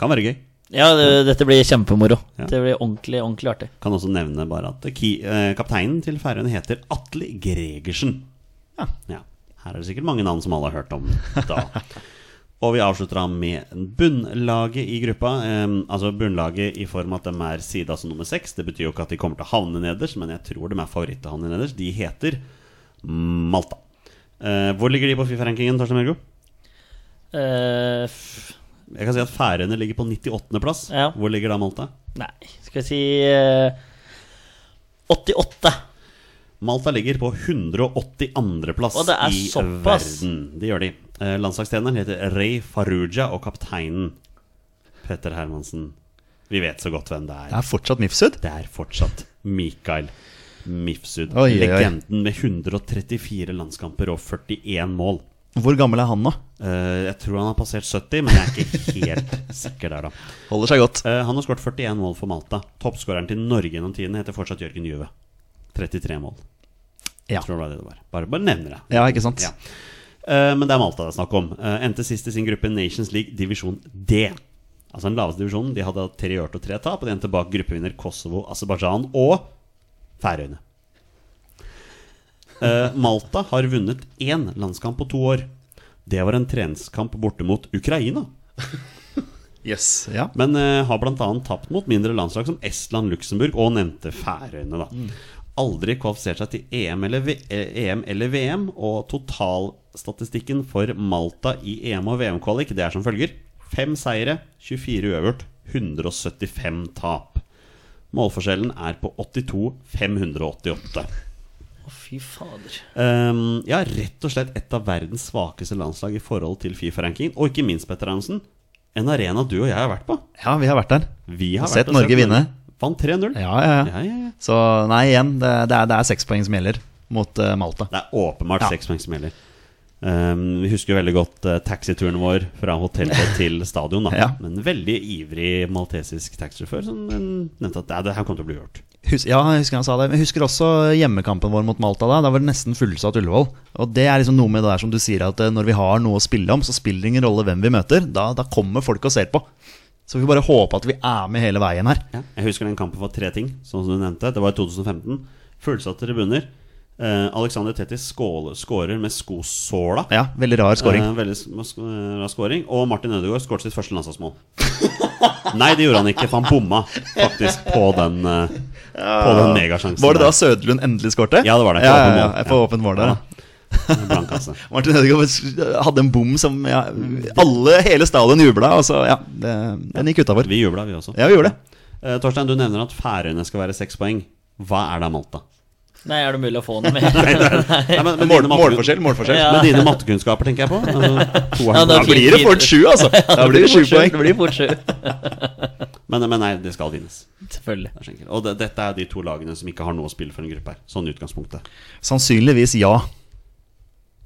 S1: Kan være gøy.
S3: Ja, det, dette blir kjempemoro.
S1: Ja.
S3: Det blir ordentlig, ordentlig artig.
S1: Kan også nevne bare at ki, eh, kapteinen til Færøyene heter Atle Gregersen.
S2: Ja.
S1: Ja. Her er det sikkert mange navn som alle har hørt om da. (laughs) Og vi avslutter da med bunnlaget i gruppa. Eh, altså bunnlaget i form av at de er side altså nummer seks. Det betyr jo ikke at de kommer til å havne nederst, men jeg tror de er favoritt til å havne nederst. De heter Malta. Eh, hvor ligger de på Fifa-rankingen, Torstein Mørgo?
S3: Uh,
S1: Jeg kan si at Færøyene ligger på 98.-plass.
S3: Ja.
S1: Hvor ligger da Malta?
S3: nei, skal vi si uh, 88.
S1: Malta ligger på 182.-plass
S3: Og det er
S1: i
S3: såpass.
S1: verden. Det gjør de. Eh, Landslagstreneren heter Rey Faruja, og kapteinen Petter Hermansen Vi vet så godt hvem det er.
S2: Det
S1: er.
S2: fortsatt Mifsud.
S1: Det er fortsatt Mikael Mifsud.
S2: Oi.
S1: Legenden med 134 landskamper og 41 mål.
S2: Hvor gammel er han nå?
S1: Eh, jeg tror han har passert 70, men jeg er ikke helt (laughs) sikker der, da.
S2: Holder seg godt.
S1: Eh, han har skåret 41 mål for Malta. Toppskåreren til Norge gjennom tiden heter fortsatt Jørgen Juve. 33 mål.
S2: Ja.
S1: Jeg tror det var det det var. Bare, bare nevner det.
S2: Ja, ikke sant?
S1: Ja. Eh, men det er Malta det er snakk om. Eh, endte sist i sin gruppe Nations League divisjon D. Altså den laveste divisjonen. De hadde tre ørt og tre tap, og de endte bak gruppevinner Kosovo, Aserbajdsjan og Færøyene. Eh, Malta har vunnet én landskamp på to år. Det var en treningskamp borte mot Ukraina.
S2: Yes, ja.
S1: Men uh, har bl.a. tapt mot mindre landslag som Estland, Luxembourg og nevnte Færøyene. da Aldri kvalifisert seg til EM eller, v EM eller VM. Og totalstatistikken for Malta i EM- og VM-kvalik Det er som følger. Fem seire, 24 uavgjort, 175 tap. Målforskjellen er på 82-588.
S3: Å, fy fader.
S1: Um, ja, rett og slett et av verdens svakeste landslag i forhold til Fifa-rankingen. Og ikke minst, Petter Arnesen, en arena du og jeg har vært på.
S2: Ja, vi har vært der.
S1: Vi har
S2: Sett
S1: vært
S2: Norge vinne.
S1: Vant 3-0.
S2: Ja, ja, ja.
S1: Ja, ja, ja.
S2: Så nei, igjen, det, det, er, det er seks poeng som gjelder mot uh, Malta.
S1: Det er åpenbart
S2: Ja.
S1: seks poeng som gjelder. Um, vi husker jo veldig godt uh, taxituren vår fra hotellet (laughs) til stadion. Da.
S2: Ja.
S1: Men veldig ivrig maltesisk taxisjåfør som um, nevnte at det her kommer til å bli gjort.
S2: Hus, ja, jeg husker han sa det. Men jeg husker også hjemmekampen vår mot Malta. Da Da var det nesten fullsatt Ullevål. Og det er liksom noe med det der som du sier, at eh, når vi har noe å spille om, så spiller det ingen rolle hvem vi møter. Da, da kommer folk og ser på. Så vi får bare håpe at vi er med hele veien her.
S1: Ja. Jeg husker den kampen for tre ting, sånn som du nevnte. Det var i 2015. Fullsatte tribuner. Eh, Alexander Tetti skårer med skosåla.
S2: Ja, veldig rar scoring.
S1: Eh, veldig eh, rar scoring. Og Martin Ødegaard skåret sitt første landslagsmål. (laughs) Nei, det gjorde han ikke, for han bomma faktisk på den, på den megasjansen.
S2: Var det da
S1: der.
S2: Søderlund endelig skårte?
S1: Ja, det var det.
S2: Ja,
S1: På åpen
S2: ja, ja, på åpent mål der, ja.
S1: Blank. (laughs)
S2: Martin Ødegaard hadde en bom som ja, alle, hele stadion jubla, så ja, det, den gikk utafor.
S1: Vi jubla, vi også.
S2: Ja, vi gjorde det.
S1: Eh, Torstein, du nevner at Færøyene skal være seks poeng. Hva er da Malta?
S3: Nei, er det mulig å få noe (laughs) mer?
S1: Nei, men, men
S2: Mål, målforskjell, målforskjell.
S3: Ja.
S1: Med dine mattekunnskaper, tenker jeg på. Altså, (laughs)
S3: Ja,
S2: Da blir det fort sju, altså. (laughs) Da blir det sju poeng.
S3: Det blir fort sju.
S1: men, men nei, det skal vinnes.
S3: Selvfølgelig.
S1: Det er så enkelt. Og det, dette er de to lagene som ikke har noe å spille for en gruppe her. Sånn utgangspunktet.
S2: Sannsynligvis ja.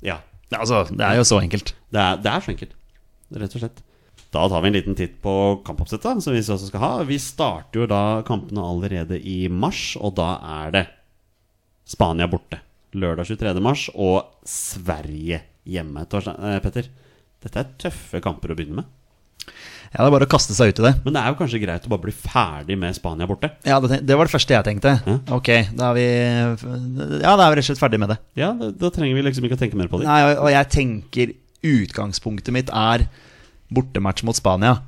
S1: Ja.
S2: Altså, det er jo så enkelt.
S1: Det er, det er så enkelt, rett og slett. Da tar vi en liten titt på kampoppsettet, som vi også skal ha. Vi starter jo da kampene allerede i mars, og da er det Spania borte. Lørdag 23. mars, og Sverige hjemme. Torstein, eh, Petter, dette er tøffe kamper å begynne med.
S2: Ja, det er bare å kaste seg ut i det.
S1: Men det er jo kanskje greit å bare bli ferdig med Spania borte.
S2: Ja, det, det var det første jeg tenkte.
S1: Ja.
S2: Ok, da er vi Ja, da er vi rett og slett ferdig med det.
S1: Ja, da, da trenger vi liksom ikke å tenke mer på det.
S2: Nei, og- og jeg tenker utgangspunktet mitt er bortematch mot Spania.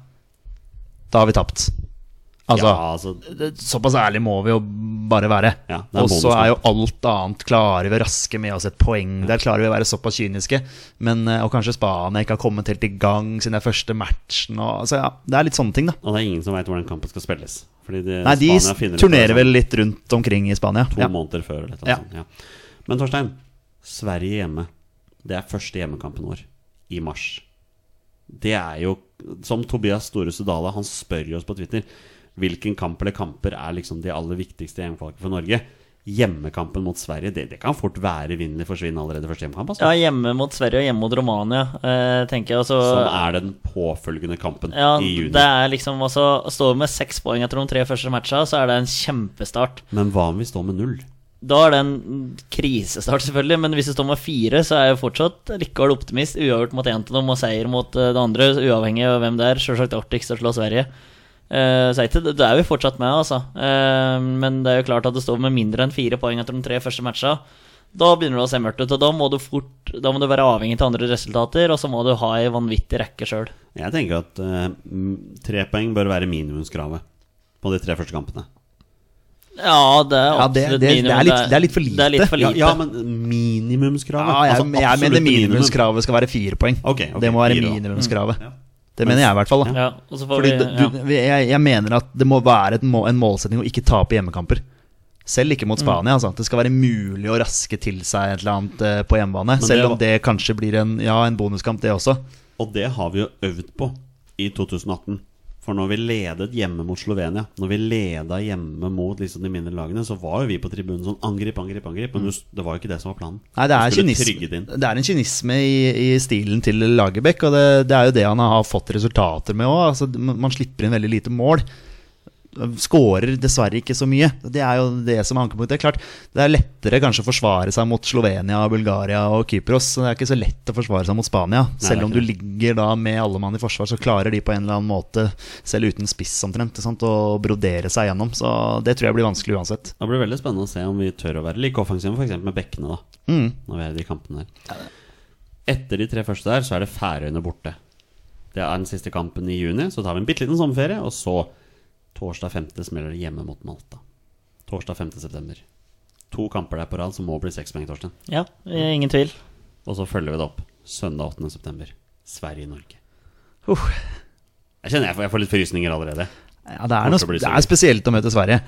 S2: Da har vi tapt. Altså,
S1: ja, altså
S2: det- såpass ærlig må vi jo bare være.
S1: Ja,
S2: og så er jo alt annet Klarer vi å raske med oss et poeng der? Klarer vi å være såpass kyniske? Men, eh, og kanskje Spania ikke har kommet helt i gang siden er første matchen. Og, altså, ja, det er litt sånne ting, da.
S1: Og det er ingen som veit hvordan kampen skal spilles. Fordi det,
S2: Nei, de turnerer vel litt rundt omkring i Spania.
S1: To
S2: Ja.
S1: måneder før. Eller noe
S2: Ja.
S1: sånt, ja. Men Torstein, Sverige hjemme. Det er første hjemmekampen vår i mars. Det er jo Som Tobias Store Sudala, han spør jo oss på Twitter hvilken kamp eller kamper er liksom de aller viktigste hjemmekvalkene for Norge. Hjemmekampen mot Sverige, det, det kan fort være vinner forsvinn allerede første hjemmekamp. Altså.
S3: Ja, hjemme mot Sverige og hjemme mot Romania, eh, tenker jeg. Altså,
S1: Som er den påfølgende kampen
S3: ja,
S1: i juni.
S3: det er liksom altså, Står vi med seks poeng etter de tre første matchene, så er det en kjempestart.
S1: Men hva om vi står med null?
S3: Da er det en krisestart, selvfølgelig, men hvis du står med fire, så er jeg fortsatt likevel optimist. Uavgjort mot én av dem og seier mot eh, det andre, uavhengig av hvem det er. Selvsagt artigst å slå Sverige. Uh, så er ikke- da er vi fortsatt med, altså. Uh, men det er jo klart at det står med mindre enn fire poeng etter de tre første matcha. Da begynner det å se mørkt ut, og da må du fort Da må du være avhengig av andre resultater, og så må du ha ei vanvittig rekke sjøl.
S1: Jeg tenker at uh, tre poeng bør være minimumskravet på de tre første kampene.
S3: Ja, det er
S2: Ja, det-
S3: absolutt
S2: det- det er
S3: minimum.
S2: litt- det er litt for
S3: Det er litt for lite.
S1: ja, men minimumskravet?
S2: Ja, jeg,
S1: Altså,
S2: jeg mener minimumskravet skal være fire poeng.
S1: Okay, okay,
S2: det må være minimumskravet.
S1: Ja.
S2: Det mener jeg i hvert fall. Da.
S3: Ja, og så får
S2: Fordi
S3: vi ja.
S2: du, jeg, jeg mener at det må være et må, en målsetning å ikke tape hjemmekamper. Selv ikke mot
S3: Mm.
S2: Spania. Altså. Det skal være mulig å raske til seg et eller annet eh, på hjemmebane.
S1: det
S2: Selv om det kanskje blir en, ja, en bonuskamp, det også.
S1: Og det har vi jo øvd på i 2018. For når vi ledet hjemme mot Slovenia, når vi leda hjemme mot liksom de mindre lagene, så var jo vi på tribunen sånn angrip, angrip, angrip. Men det var jo ikke det som var planen.
S2: Nei, det er, kynisme,
S1: det
S2: er en kynisme i, i stilen til Lagerbäck, og det, det er jo det han har fått resultater med òg. Altså, man slipper inn veldig lite mål. Skårer dessverre ikke så mye. Det er jo det som er ankepunktet. Det klart, det er lettere kanskje å forsvare seg mot Slovenia, Bulgaria og Kypros. Så det er ikke så lett å forsvare seg mot Spania. Selv om du ligger da med alle mann i forsvar, så klarer de på en eller annen måte, selv uten spiss omtrent, å brodere seg gjennom. Så det tror jeg blir vanskelig uansett.
S1: Det blir veldig spennende å se om vi tør å være like offensive, f.eks. med bekkene, da.
S2: Mm.
S1: Når vi er i de kampene der. Etter de tre første der, så er det Færøyene borte. Det er den siste kampen i juni. Så tar vi en bitte liten sommerferie, og så torsdag 5. smeller det hjemme mot Malta. Torsdag 5. september. To kamper der på rad som må bli seks poeng, Torstein.
S3: ja, ingen tvil.
S1: Og så følger vi det opp søndag 8. september. Sverige-Norge.
S2: Uh.
S1: Jeg kjenner jeg får, jeg får litt frysninger allerede.
S2: Ja, det er, noe, det er spesielt å møte Sverige.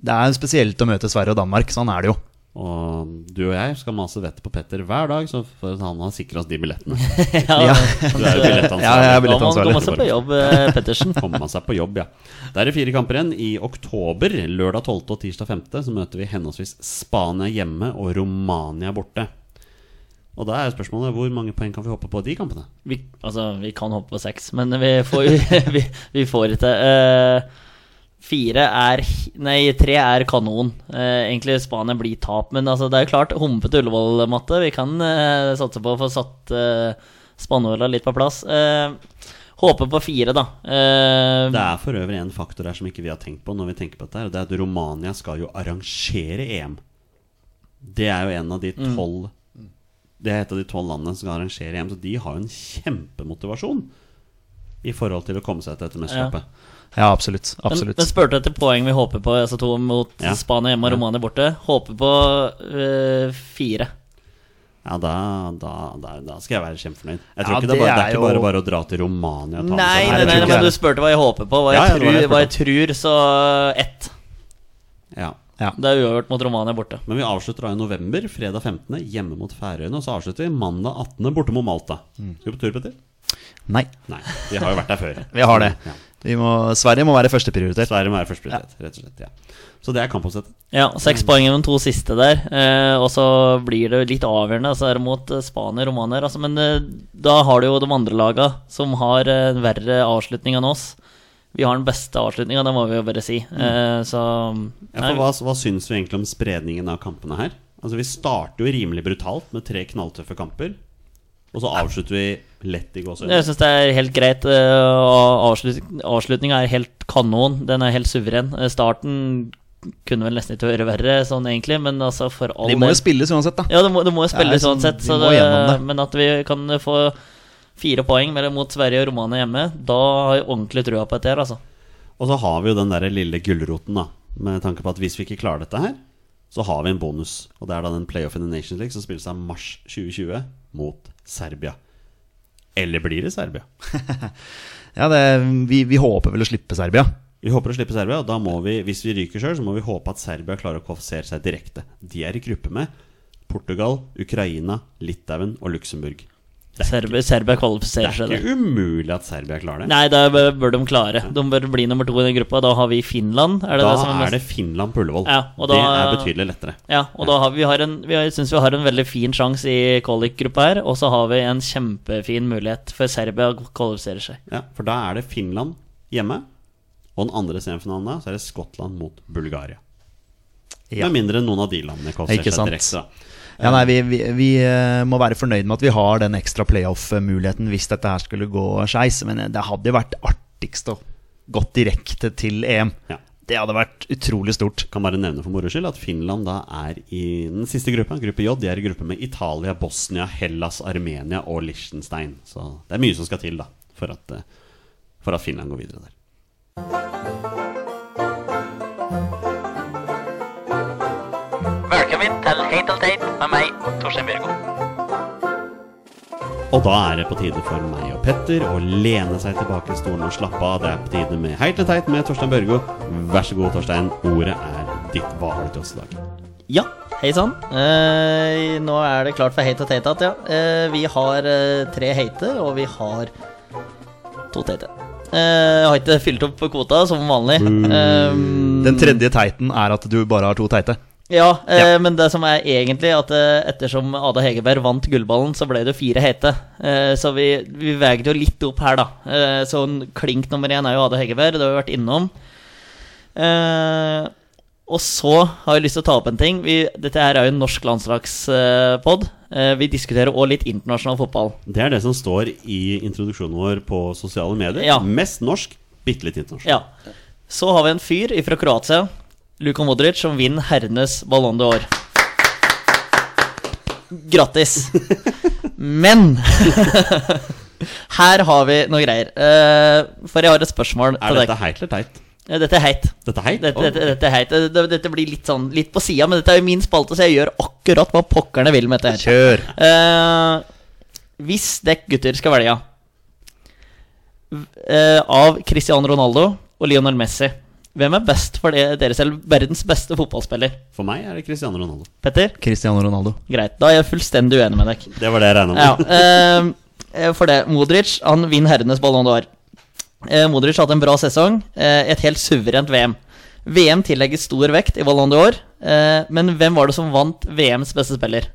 S2: Det er spesielt å møte Sverige og Danmark. Sånn er det jo.
S1: Og du og jeg skal mase vettet på Petter hver dag, så for at han har sikra oss de billettene. (laughs)
S3: Ja,
S2: Ja.
S1: Du er jo billettansvarlig.
S2: Ja, jeg er
S3: han
S2: billettansvarlig.
S3: seg på jobb, eh, (laughs) Pettersen.
S1: Kommer man seg på jobb, ja. Da er det fire kamper igjen. I oktober, lørdag 12. og tirsdag 5., så møter vi henholdsvis Spania hjemme og Romania borte. Og da er spørsmålet hvor mange poeng kan vi hoppe på de kampene?
S3: Vi, altså, vi kan hoppe på seks, men vi får, (laughs) vi, vi får ikke Eh, Fire er Nei, tre er kanon. Eh, egentlig Spania blir tap, men altså, det er jo klart, humpete Ullevål-matte. Vi kan eh, satse på å få satt eh, spannola litt på plass. Eh, håper på fire, da. Eh,
S1: Det er for øvrig en faktor her som ikke vi har tenkt på når vi tenker på dette, og det er at Romania skal jo arrangere EM. det er jo en av de
S3: Mm.
S1: tolv Det er et av de tolv landene som skal arrangere EM, så de har jo en kjempemotivasjon i forhold til å komme seg til dette mesterskapet.
S2: Ja, absolutt.
S3: Men,
S2: absolutt.
S3: men spurte etter poeng vi håper på, altså to mot
S1: Ja.
S3: Spania hjemme og
S1: Ja.
S3: Romania borte. Håper på øh, fire.
S1: Ja, da, da, da, da skal jeg være kjempefornøyd. Jeg tror
S2: Ja,
S1: ikke det er,
S2: det
S1: bare, det er ikke
S2: jo-
S1: bare bare å dra til Romania og ta med
S3: Nei,
S1: seg
S3: nei, nei,
S2: nei,
S3: men du spurte hva jeg håper på. Hva
S1: Ja,
S3: jeg,
S1: ja,
S3: tror,
S1: jeg
S3: hva jeg tror, så ett.
S1: Ja.
S2: Ja.
S3: Det er uavgjort mot Romania borte.
S1: Men vi avslutter da i november, fredag 15., hjemme mot Færøyene. Og så avslutter vi mandag 18. borte mot Malta. Skal du på tur, Petter?
S2: Nei,
S1: Nei, vi har jo vært der før. (laughs)
S2: vi har det.
S1: Ja.
S2: Vi må, Sverige må være førsteprioritet.
S1: Sverige må være førsteprioritet, rett og slett. Ja. Så det er kampoppsettet.
S3: Ja, seks poeng med to siste der. Eh, og så blir det litt avgjørende. Så det mot eh, Spania og Romania. Altså, men eh, da har du jo de andre laga som har eh, en verre avslutning enn oss. Vi har den beste avslutninga, det må vi jo bare si. Eh, så
S1: Ja, for hva, hva syns vi egentlig om spredningen av kampene her? Altså Vi starter jo rimelig brutalt med tre knalltøffe kamper. Og så avslutter vi lett i gåsehudet.
S3: Jeg syns det er helt greit. eh, Avslutninga er helt kanon. Den er helt suveren. Starten kunne vel nesten ikke høre verre, sånn egentlig, men altså for all
S2: De må jo spilles uansett, da.
S3: Ja, det må, det må jo
S2: spilles
S3: sånn
S2: uansett.
S3: Så det,
S2: det.
S3: Men at vi kan få fire poeng mot Sverige og Romania hjemme, da har jeg ordentlig trua på dette her, altså.
S1: Og så har vi jo den der lille gulroten, da. Med tanke på at hvis vi ikke klarer dette her, så har vi en bonus. Og det er da den playoff in the Nations League som spilles av mars 2020 mot Serbia. Eller blir det Serbia? (laughs)
S2: Ja, det, vi, vi håper vel å slippe Serbia.
S1: Vi håper å slippe Serbia, og da må vi, hvis vi ryker sjøl, så må vi håpe at Serbia klarer å kvalifisere seg direkte. De er i gruppe med Portugal, Ukraina, Litauen og Luxembourg. Er,
S3: Serbia, Serbia
S1: det er ikke
S3: det.
S1: umulig at Serbia klarer det.
S3: Nei, da bør de klare. De bør bli nummer to i den gruppa. Da har vi Finland. Er det
S1: Da
S3: det som er mest
S1: det Finland på Ullevål.
S3: Ja,
S1: det er betydelig lettere.
S3: Ja, og da har vi, har en, vi har- syns vi har en veldig fin sjanse i kvalik-gruppa her, og så har vi en kjempefin mulighet for Serbia å kvalifisere seg.
S1: Ja, For da er det Finland hjemme, og den andre semifinalen da, så er det Skottland mot Bulgaria.
S2: Ja.
S1: Med mindre noen av de landene kvalifiserer seg direkte.
S2: Ja, nei, vi, vi, vi eh, må være fornøyd med at vi har den ekstra playoff-muligheten hvis dette her skulle gå skeis. Men eh, det hadde jo vært artigst å gått direkte til EM.
S1: Ja.
S2: Det hadde vært utrolig stort.
S1: Kan bare nevne for moro skyld at Finland da er i den siste gruppa, gruppe J. De er i gruppe med Italia, Bosnia, Hellas, Armenia og Liechtenstein. Så det er mye som skal til da for at, eh, for at Finland går videre der.
S3: Velkommen til teit med meg, Torstein Bjørgo.
S1: Og da er det på tide for meg og Petter å lene seg tilbake i stolen og slappe av. Det er på tide med Heit eller teit med Torstein Børgo. Vær så god, Torstein. Ordet er ditt. Hva har du til oss i dag?
S3: Ja, hei sann. Eh, nå er det klart for heit og teit igjen. Ja. Eh, vi har eh, tre heite, og vi har to teite. Eh, jeg har ikke fylt opp kvota som vanlig. Eh,
S2: Den tredje teiten er at du bare har to teite.
S3: Ja, eh, men det som er egentlig at eh, ettersom Ada Hegerberg vant gullballen, så ble det fire hete. Eh, så vi, vi veget jo litt opp her, da. Eh, så klink nummer én er jo Ada Hegerberg, det har vi vært innom. Eh, og så har jeg lyst til å ta opp en ting. Vi, dette her er jo en norsk landslagspod. Eh, vi diskuterer òg litt internasjonal fotball.
S1: Det er det som står i introduksjonen vår på sosiale medier.
S3: Ja.
S1: Mest norsk, bitte litt internasjonal.
S3: Ja. Så har vi en fyr fra Kroatia, Luka Modric, som vinner herrenes Ballon d'Or. Grattis. Men (laughs) her har vi noe greier. Eh, for jeg har et spørsmål
S1: Er dette heit eller teit?
S3: Eh, Dette er heit.
S1: Dette er heit?
S3: Dette, dette, dette er heit. Dette, dette blir litt sånn litt på sida, men dette er jo min spalte, så jeg gjør akkurat hva pokkerne vil med dette. her
S2: Kjør!
S3: uh, hvis dekk gutter skal velge uh, av Cristiano Ronaldo og Lionel Messi, hvem er best for dere selv? Verdens beste fotballspiller?
S1: For meg er det Cristiano Ronaldo.
S3: Petter?
S2: Cristiano Ronaldo.
S3: Greit. Da er jeg fullstendig uenig med deg.
S1: Det var det jeg regna med.
S3: Ja, eh, for det. Modric han vinner herrenes Ballon d'Or. Eh, Modric har hatt en bra sesong. Eh, et helt suverent VM. VM tillegges stor vekt i Ballon d'Or. Eh, men hvem var det som vant VMs beste spiller?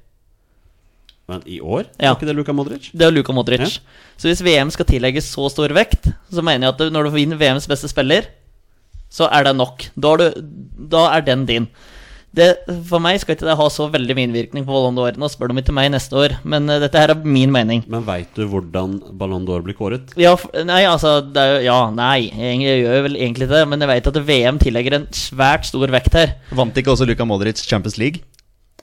S1: Men i år?
S3: Ja.
S1: Var ikke det Luka Modric?
S3: Det er Luka Modric.
S1: Ja.
S3: Så hvis VM skal tillegges så stor vekt, så mener jeg at når du vinner VMs beste spiller, så er det nok. Da er, du, da er den din. Det, for meg skal ikke det ha så veldig mye innvirkning på Ballon d'Or. Nå spør de ikke meg neste år, men eh, dette her er min mening.
S1: Men veit du hvordan Ballon d'Or blir kåret?
S3: Ja, nei, altså det er jo, Ja, nei, jeg, jeg gjør vel egentlig det, men jeg vet at VM tillegger en svært stor vekt her.
S2: Vant ikke også Luka Modric Champions League?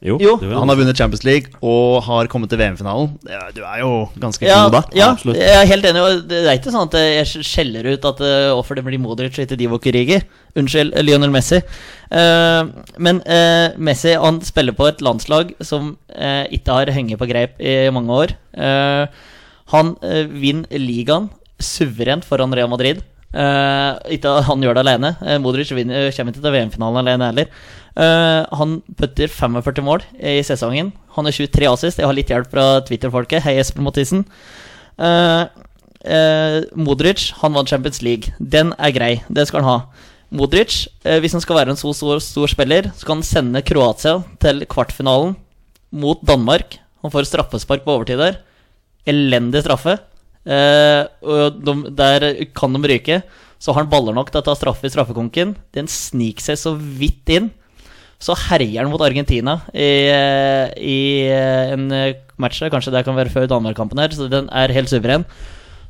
S1: Jo,
S3: Jo.
S2: Han har vunnet Champions League og har kommet til VM-finalen. Du er jo ganske
S3: Ja,
S2: god da.
S3: ja
S1: absolutt.
S3: jeg er helt enig. Det er ikke sånn at jeg skjeller ut at eh, hvorfor det blir Modric og ikke Divock Origi. Unnskyld, Lionel Messi. Eh, men eh, Messi han spiller på et landslag som eh, ikke har hengt på greip i mange år. Eh, han uh, vinner ligaen suverent foran Real Madrid. Eh, ikke han gjør det alene. Eh, Modric vinner, kommer ikke til VM-finalen alene heller. Eh, han putter 45 mål i sesongen. Han er 23 assist. Jeg har litt hjelp fra Twitter-folket. Hei, Espen Mathisen. Uh, uh, Modric han vant Champions League. Den er grei. Det skal han ha. Modric, hvis han skal være en så stor, stor spiller, så kan han sende Kroatia til kvartfinalen mot Danmark. Han får straffespark på overtid der. Elendig straffe. Og de, der kan de ryke. Så har han baller nok til å ta straffe i straffekonken. Den sniker seg så vidt inn. Så herjer han mot Argentina i, eh, i eh, en eh, match der. Kanskje det kan være før Danmark-kampen her, så den er helt suveren.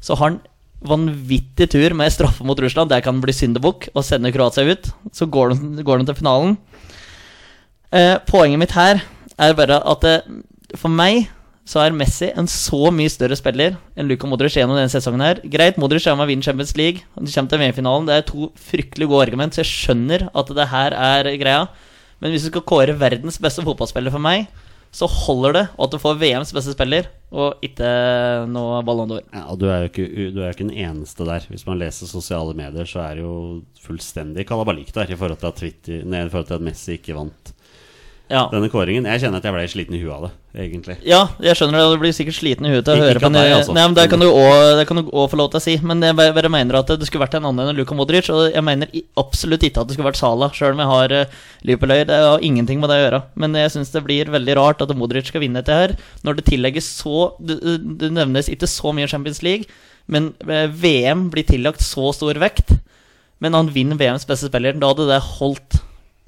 S3: Så har han vanvittig tur med straffe mot Russland. Der kan han bli syndebukk og sende Kroatia ut. Så går de, går de til finalen. Eh, poenget mitt her er bare at det, for meg så er Messi en så mye større spiller enn Luka Modric gjennom denne sesongen. her Greit, Modric er med å vinne Champions League. Han kommer til VM-finalen. Det er to fryktelig gode argument, så jeg skjønner at det her er greia. Men hvis du skal kåre verdens beste fotballspiller for meg, så holder det at du får VMs beste spiller, og ikke noe Ballon d'Or.
S1: Ja, og du er, jo ikke, du er ikke den eneste der. Hvis man leser sosiale medier, så er det jo fullstendig kalabalik der i forhold til at, Twitter, nei, i forhold til at Messi ikke vant
S3: Ja.
S1: denne kåringen. Jeg kjenner at jeg ble sliten i huet av det, egentlig.
S3: Ja, jeg skjønner det. Du blir sikkert sliten i huet til å høre på
S1: av altså.
S3: Nei, men Det kan du det òg få lov til å si. Men jeg bare mener at det skulle vært en annen enn Luka Modric. Og jeg mener absolutt ikke at det skulle vært Sala, sjøl om jeg har uh, Liverpool-øyer. Det har ingenting med det å gjøre. Men jeg syns det blir veldig rart at Modric skal vinne dette her, når det tillegges så Det, det nevnes ikke så mye Champions League, men eh, VM blir tillagt så stor vekt. Men han vinner VMs beste spiller. Da hadde det holdt,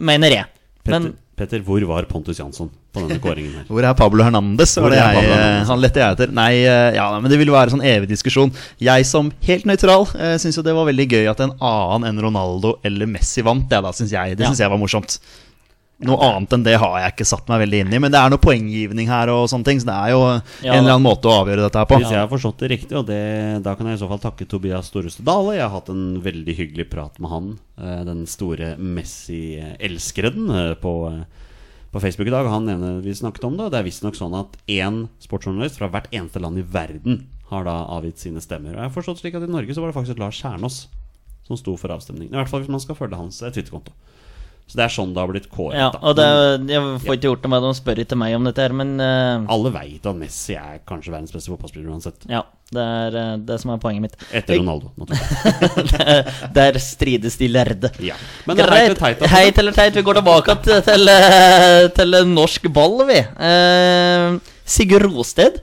S3: mener jeg. Men
S1: Petter, hvor var Pontus Jansson på denne kåringen her? (laughs)
S2: Hvor er Pablo Hernandez?
S1: Hvor
S2: det
S1: er
S2: jeg,
S1: Pablo
S2: eh,
S1: Hernandez?
S2: han lette jeg etter. Nei, eh, ja, men det vil være sånn evig diskusjon. Jeg som helt nøytral uh, syns jo det var veldig gøy at en annen enn Ronaldo eller Messi vant. Det da synes jeg, det
S3: Ja.
S2: synes jeg var morsomt. Noe annet enn det har jeg ikke satt meg veldig inn i. Men det er noe poenggivning her, og sånne ting så det er jo en eller annen måte å avgjøre dette her på.
S1: Hvis jeg har forstått det riktig, og det, da kan jeg i så fall takke Tobias Storestad Dale. Jeg har hatt en veldig hyggelig prat med han, eh, den store Messi-elskeren, eh, på, eh, på Facebook i dag. Han nevner, vi snakket om det, og det er visstnok sånn at én sportsjournalist fra hvert eneste land i verden har da avgitt sine stemmer. Og jeg har forstått slik at i Norge så var det faktisk Lars Kjernås som sto for avstemningen. I hvert fall hvis man skal følge hans Twitter-konto. Så det er sånn det har blitt kåret.
S3: ja, og det, jeg får ikke gjort noe med det. De spør ikke meg om dette her, men uh,
S1: alle veit at Messi er kanskje verdens beste fotballspiller uansett.
S3: Ja, det er eh, det som er poenget mitt.
S1: Etter Ronaldo. (laughs) naturligvis.
S3: Der strides de lærde.
S1: Ja. Men det er
S3: Greit.
S1: teit altså.
S3: Heit eller teit, vi går tilbake til, til, eh, til norsk ball, vi. Uh, Sigurd Rosted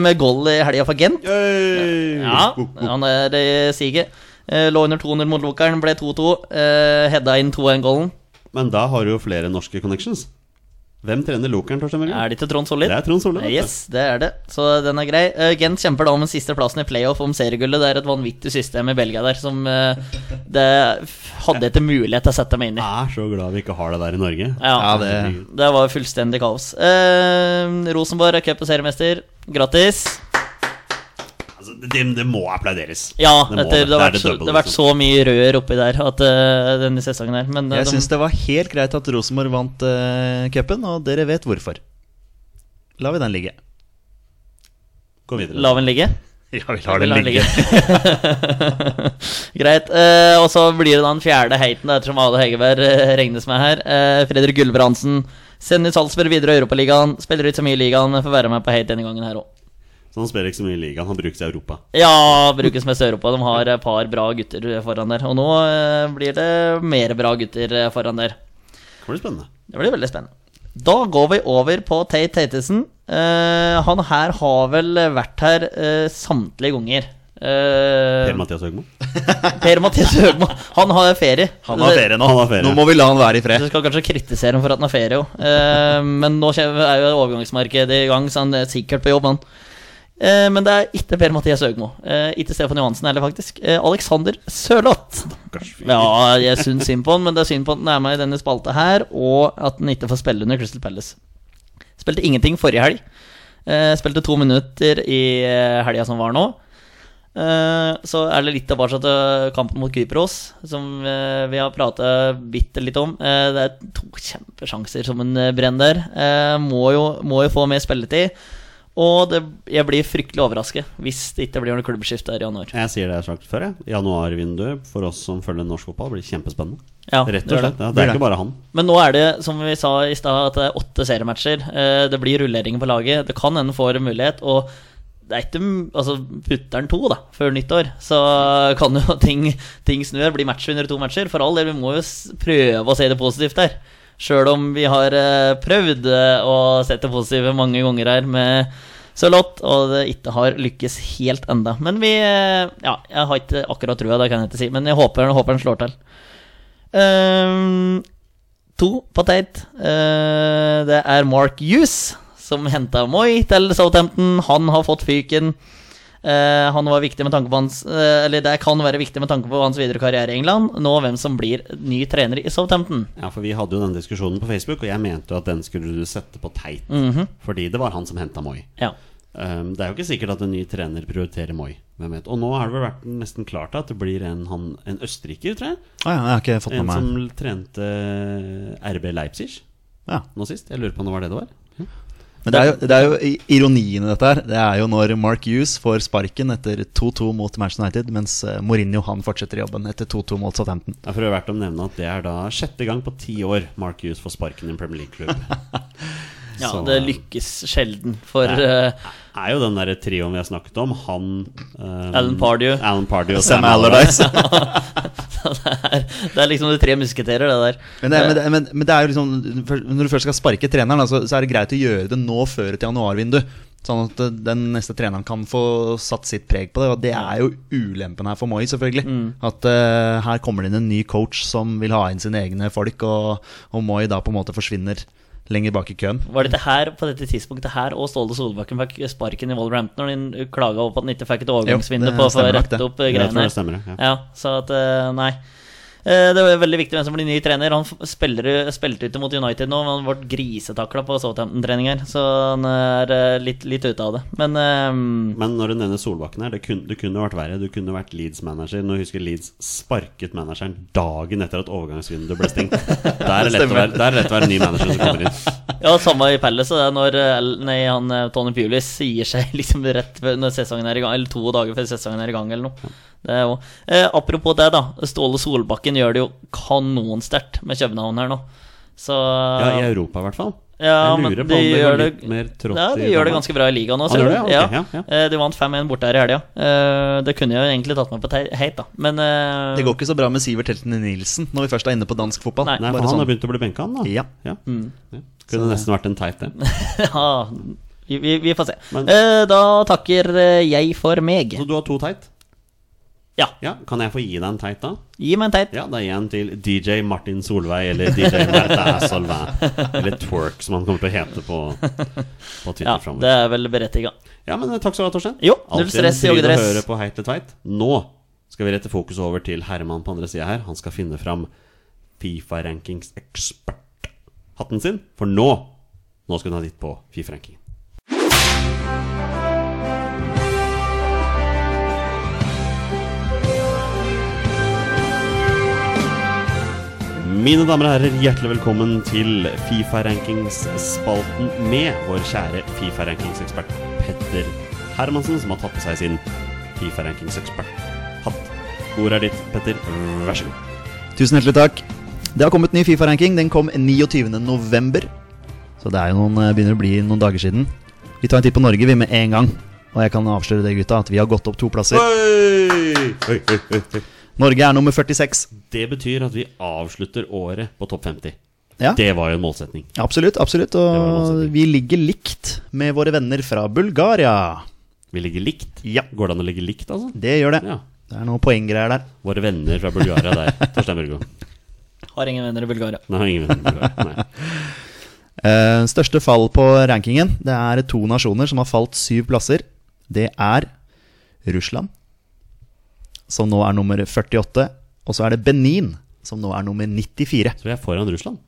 S3: med goal i helga for Gent. Ja, han er i siget. Eh, lå under 2-0 mot Lokeren, ble 2-2. Eh, Hedda inn 2-1-gålen.
S1: Men da har du jo flere norske connections. Hvem trener Lokeren, Torstein Børge?
S3: Er det ikke Trond Solid?
S1: Det er Trond Sollid.
S3: Yes, det er det. Så den er grei. Eh, Gent kjemper da om den siste plassen i playoff om seriegullet. Det er et vanvittig system i Belgia der som eh, det hadde ikke mulighet til å sette meg inn i.
S1: Jeg er så glad vi ikke har det der i Norge.
S3: Ja,
S2: Ja, det-
S3: det var fullstendig kaos. Eh, Rosenborg er cup- og seriemester. Grattis.
S1: Det, det må applauderes.
S3: Ja,
S1: Det må
S3: etter, det, har vært
S1: double,
S3: det har vært
S1: liksom.
S3: så mye rør oppi der at, uh, denne sesongen her. Men eh,
S2: Jeg
S3: de-
S2: syns det var helt greit at Rosenborg vant uh, cupen, og dere vet hvorfor. La vi den ligge.
S1: Gå videre.
S3: La den ligge. (laughs)
S2: Ja, vi lar den ligge. (laughs)
S3: Greit. Uh, og så blir det da den fjerde heiten, ettersom Ade Hegerberg uh, regnes med her. Uh, Fredrik Gulbrandsen. Sender Salzburg videre i Europaligaen. Spiller ikke så mye i ligaen, men får være med på heit denne gangen her òg.
S1: Så han spiller ikke så mye i ligaen. Han brukes i Europa.
S3: Ja, brukes mest i Europa. De har et par bra gutter foran der. Og nå eh, blir det mer bra gutter eh, foran der.
S1: Det blir spennende.
S3: Det blir veldig spennende. Da går vi over på Tate Tatesen. Uh, han her har vel vært her uh, samtlige ganger. Uh,
S1: Per-Mathias Høgmo. (laughs)
S3: Per Mathias Høgmo. Han har ferie.
S2: Han har ferie nå.
S1: Han har ferie.
S2: Nå må vi la han være i fred.
S3: Du skal kanskje kritisere ham for at han har ferie òg. men nå er jo overgangsmarkedet i gang, så han er sikkert på jobb, han. Eh, men det er ikke Per-Mathias Høgmo. Eh, ikke Stefan Johansen heller, faktisk. Eh, Alexander Sørloth. Ja, jeg syns synd på han, men det er synd på at han er med i denne spalta her, og at han ikke får spille under Crystal Palace. Spilte ingenting forrige helg. Eh, spilte to minutter i helga som var nå. Eh, så er det litt tilbake til kampen mot Kypros, som vi har prata bitte litt om. Det er to kjempesjanser som en brenner der. Eh, må, jo, må jo få mer spilletid. Og det, jeg blir fryktelig overrasket hvis det ikke blir noe klubbskifte her i januar.
S1: Jeg sier det jeg har sagt før. jeg. Januarvinduet for oss som følger norsk fotball, blir kjempespennende.
S3: Ja,
S1: Rett og slett.
S3: det.
S1: Ja, det er ikke bare han.
S3: Men nå er det, som vi sa i stad, at det er åtte seriematcher. Eh, Det blir rulleringer på laget. Det kan hende får en mulighet. Og det er ikke Altså, putter han to da før nyttår, så kan jo (laughs) ting, ting snu. Det blir matchvinner i to matcher. For all del, vi må jo prøve å se det positivt der. Sjøl om vi har eh, prøvd eh, å sette positive mange ganger her med Sørloth, og det ikke har lykkes helt enda. Men vi eh, Ja, jeg har ikke akkurat trua, det kan jeg ikke si, men jeg håper, håper den slår til. Um, to på teit. Uh, det er Mark Hughes som henta Moi til Southampton. Han har fått fyken. Eh, han var viktig med tanke på hans eh, Eller det kan være viktig med tanke på hans videre karriere i England. Nå hvem som blir ny trener i Southampton.
S1: Ja, for Vi hadde jo den diskusjonen på Facebook, og jeg mente jo at den skulle du sette på teit.
S3: Mhm.
S1: Fordi det var han som henta Moi.
S3: Ja.
S1: Um, det er jo ikke sikkert at en ny trener prioriterer Moi. Hvem vet. Og nå har det vel vært nesten klart at det blir en, han, en østerriker, tror jeg.
S2: Ah, ja, jeg har ikke fått
S1: En
S2: med meg
S1: som trente RB Leipzig
S2: ja.
S1: nå sist. Jeg lurer på om det var det det var.
S2: Men det er, jo, det er jo ironien i dette her. Det er jo når Mark Hughes får sparken etter 2-2 mot Manchester United, mens eh, Mourinho han fortsetter jobben etter 2-2 mot Southampton.
S1: Det er for å være verdt å nevne at det er da sjette gang på ti år Mark Hughes får sparken i en Premier League-klubb. (laughs)
S3: ja
S1: Så-
S3: det lykkes sjelden for
S1: Det
S3: er,
S1: er jo den der trioen vi har snakket om. Han um,
S3: Alan Pardew.
S1: Alan Pardew og (laughs)
S2: Sam
S1: Sam
S2: Allardyce. (laughs)
S3: det, er, det er liksom de tre musketerer, det der.
S2: Men det, men, det, men, men det er jo liksom Når du først skal sparke treneren, så, så er det greit å gjøre det nå før et januarvindu. Sånn at eh, den neste treneren kan få satt sitt preg på det. Og det er jo ulempen her for Moi, selvfølgelig. At uh, her kommer det inn en ny coach som vil ha inn sine egne folk, og, og Moi da på en måte forsvinner lenger bak i køen.
S3: Var det det her på dette tidspunktet her og Ståle Solbakken fikk sparken i Wolverhampton når de klaga over at han ikke fikk et overgangsvindu på å få rette opp greiene.
S1: Ja,
S3: så at eh, Nei. Eh, Det var veldig viktig hvem som blir ny trener. Han spiller, spilte ute mot United nå, men han ble grisetakla på Southampton-trening her, så han er eh, litt, litt ute av det. Men um...
S1: Men når du nevner Solbakken her, det kunne, det kunne vært verre. Du kunne vært Leeds-manager. Nå husker Leeds sparket manageren dagen etter at overgangsvinduet ble stengt. (laughs) Der er det lett å være, da er lett å være ny manager som kommer inn.
S3: Ja, samme i Palace. Det er når eh, nei, han, eh, Tony Pulis sier seg (laughs) liksom rett når sesongen er i gang, eller to dager før sesongen er i gang, eller noe. Det er jo, eh, apropos det, da. Ståle Solbakken gjør det jo kanonsterkt med København her nå. Så
S1: Ja, I Europa, i hvert fall.
S3: Ja,
S1: jeg
S3: men
S1: lurer på
S3: de
S1: om det
S3: gjør
S1: går
S3: det-
S1: litt mer trått
S3: ja, de gjør det ganske bra i ligaen.
S1: Ah,
S3: ser du.
S1: det?
S3: Ja.
S1: ja.
S3: Eh, De vant 5-1 borte her i helga. Eh, Det kunne jeg jo egentlig tatt meg på heit, da. Men uh...
S2: Det går ikke så bra med Sivert Helten Nilsen når vi først er inne på dansk fotball.
S3: Nei.
S1: Nei, for han
S2: sånn.
S1: har begynt å bli benka, han da.
S2: Ja.
S1: Ja.
S3: Mm.
S1: Kunne nesten vært en teit, det. (laughs)
S3: ja, vi, vi, får se.
S1: Men-
S3: Eh, Da takker eh, jeg for meg.
S1: Så du har to teit?
S3: Ja.
S1: Ja, Kan jeg få gi deg en teit, da?
S3: Gi meg en teit.
S1: Ja, da gir jeg en til DJ Martin Solveig, eller DJ Merta Solveig. Eller Twerk, som han kommer til å hete på, på Twitter
S3: Ja,
S1: framover.
S3: det er vel berettiga.
S1: Ja, men eh, takk skal du ha, Torstein.
S3: Jo, null
S1: Alltid en
S3: stress i
S1: fryd å
S3: joggedress.
S1: høre på Heit eller tveit. Nå skal vi rette fokus over til Herman på andre sida her. Han skal finne fram Fifa-rankings-eksperthatten sin. For nå Nå skal hun ha ditt på Fifa-rankingen. Mine damer og herrer, hjertelig velkommen til Fifa-rankings-spalten med vår kjære Fifa-rankingsekspert Petter Hermansen, som har tatt på seg sin Fifa-rankingsekspert-hatt. Ordet er ditt, Petter. Vær så god.
S2: Tusen hjertelig takk. Det har kommet ny Fifa-ranking. Den kom 29. november. Så det er jo noen, eh, begynner å bli noen dager siden. Vi tar en titt på Norge vi med en gang. Og jeg kan avsløre det, gutta, at vi har gått opp to plasser.
S1: Oi! Oi, oi, oi, oi.
S2: Norge er nummer 46.
S1: Det betyr at vi avslutter året på topp 50.
S2: Ja,
S1: Det var jo en målsetning.
S2: absolutt. absolutt Og vi ligger likt med våre venner fra Bulgaria.
S1: Vi ligger likt.
S2: Ja,
S1: Går det an å ligge likt, altså?
S2: det gjør det.
S1: Ja.
S2: Det er noen poenggreier der.
S1: Våre venner fra Bulgaria der. (laughs) Torstein Børgo.
S3: Har ingen venner i Bulgaria.
S1: Nei, ingen venner i Bulgaria. Nei. (laughs)
S2: Eh, største fall på rankingen Det er to nasjoner som har falt syv plasser. Det er Russland, som nå er nummer 48. Og så er det Benin, som nå er nummer 94.
S1: Så vi er foran Russland.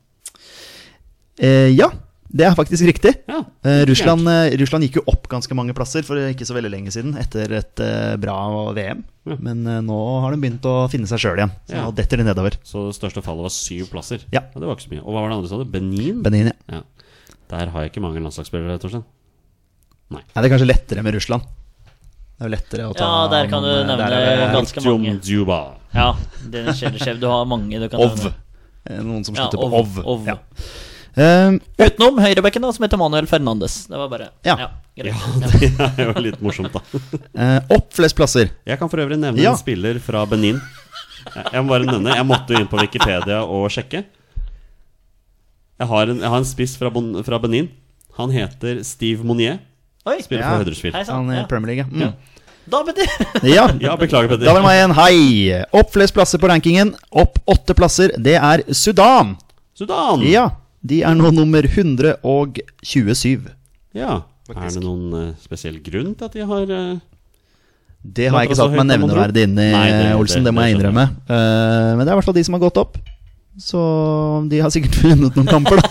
S2: Eh, ja, det er faktisk riktig.
S1: Ja, uh,
S2: Russland, uh, Russland gikk jo opp ganske mange plasser for ikke så veldig lenge siden, etter et uh, bra VM.
S1: Ja.
S2: Men nå har de begynt å finne seg sjøl igjen. Så
S1: Ja.
S2: nå detter de nedover.
S1: Så det største fallet var syv plasser.
S2: Ja.
S1: Det var ikke så mye. Og hva var det andre du sa? Benin?
S2: Benin, ja.
S1: Ja. Der har jeg ikke mange landslagsspillere, Torstein.
S2: Nei, Nei. det er kanskje lettere med Russland. Det er jo lettere å ta
S3: Ja, der kan du nevne
S2: der er det
S3: ganske mange.
S1: Djuba.
S3: Ja, Dennis Sjelesjev. Du har mange du kan
S2: Ov.
S3: nevne.
S2: Ov. Noen som
S3: Ja,
S2: slutter på
S3: Ov,
S2: Ov. Eh,
S3: Utenom høyrebekken, da, som heter Manuel Fernandes. Det var bare
S2: Ja.
S3: Ja
S1: Det er jo litt morsomt, da.
S2: uh, (laughs) opp flest plasser.
S1: Jeg kan for øvrig nevne
S2: Ja.
S1: en spiller fra Benin. Jeg må bare nevne Jeg måtte jo inn på Wikipedia og sjekke. Jeg har en, jeg har en spiss fra, Bon, fra Benin. Han heter Steve Monier.
S3: Oi,
S1: Spiller
S2: Ja.
S1: for Huddersfield.
S2: Han i Premier League. ja. Mm.
S3: Da, Petter. (laughs)
S2: Ja.
S1: Ja, beklager, Petter.
S2: Da var det meg igjen. Hei! Opp flest plasser på rankingen. Opp åtte plasser. Det er Sudan.
S1: Sudan!
S2: Ja. De er nå nummer 127.
S1: Ja. Er det noen uh, spesiell grunn til at de har uh,
S2: Det har jeg ikke
S1: sagt
S2: satt meg
S1: med
S2: nevneverdig inn i,
S1: det-
S2: Olsen.
S1: det-
S2: Det må jeg innrømme. Uh, men det er i hvert fall de som har gått opp. Så de har sikkert vunnet noen kamper, da.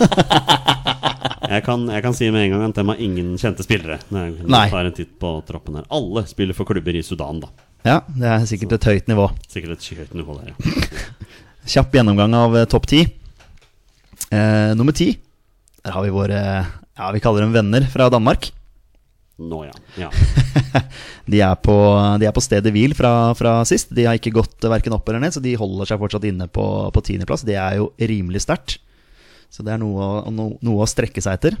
S2: (laughs)
S1: jeg, kan, jeg kan si med en gang at de har ingen kjente spillere. Når jeg
S2: Nei.
S1: tar en titt på troppen her Alle spiller for klubber i Sudan, da.
S2: Ja, det er sikkert et høyt nivå.
S1: Sikkert et høyt nivå der, ja. (laughs)
S2: Kjapp gjennomgang av eh, topp ti. Eh, nummer ti. Der har vi våre Ja, vi kaller dem venner fra Danmark.
S1: Nå, ja. ja. (laughs)
S2: De er på, de er på stedet hvil fra, fra sist. De har ikke gått verken opp eller ned, så de holder seg fortsatt inne på, på tiendeplass. Det er jo rimelig sterkt. Så det er noe, no, noe å strekke seg etter.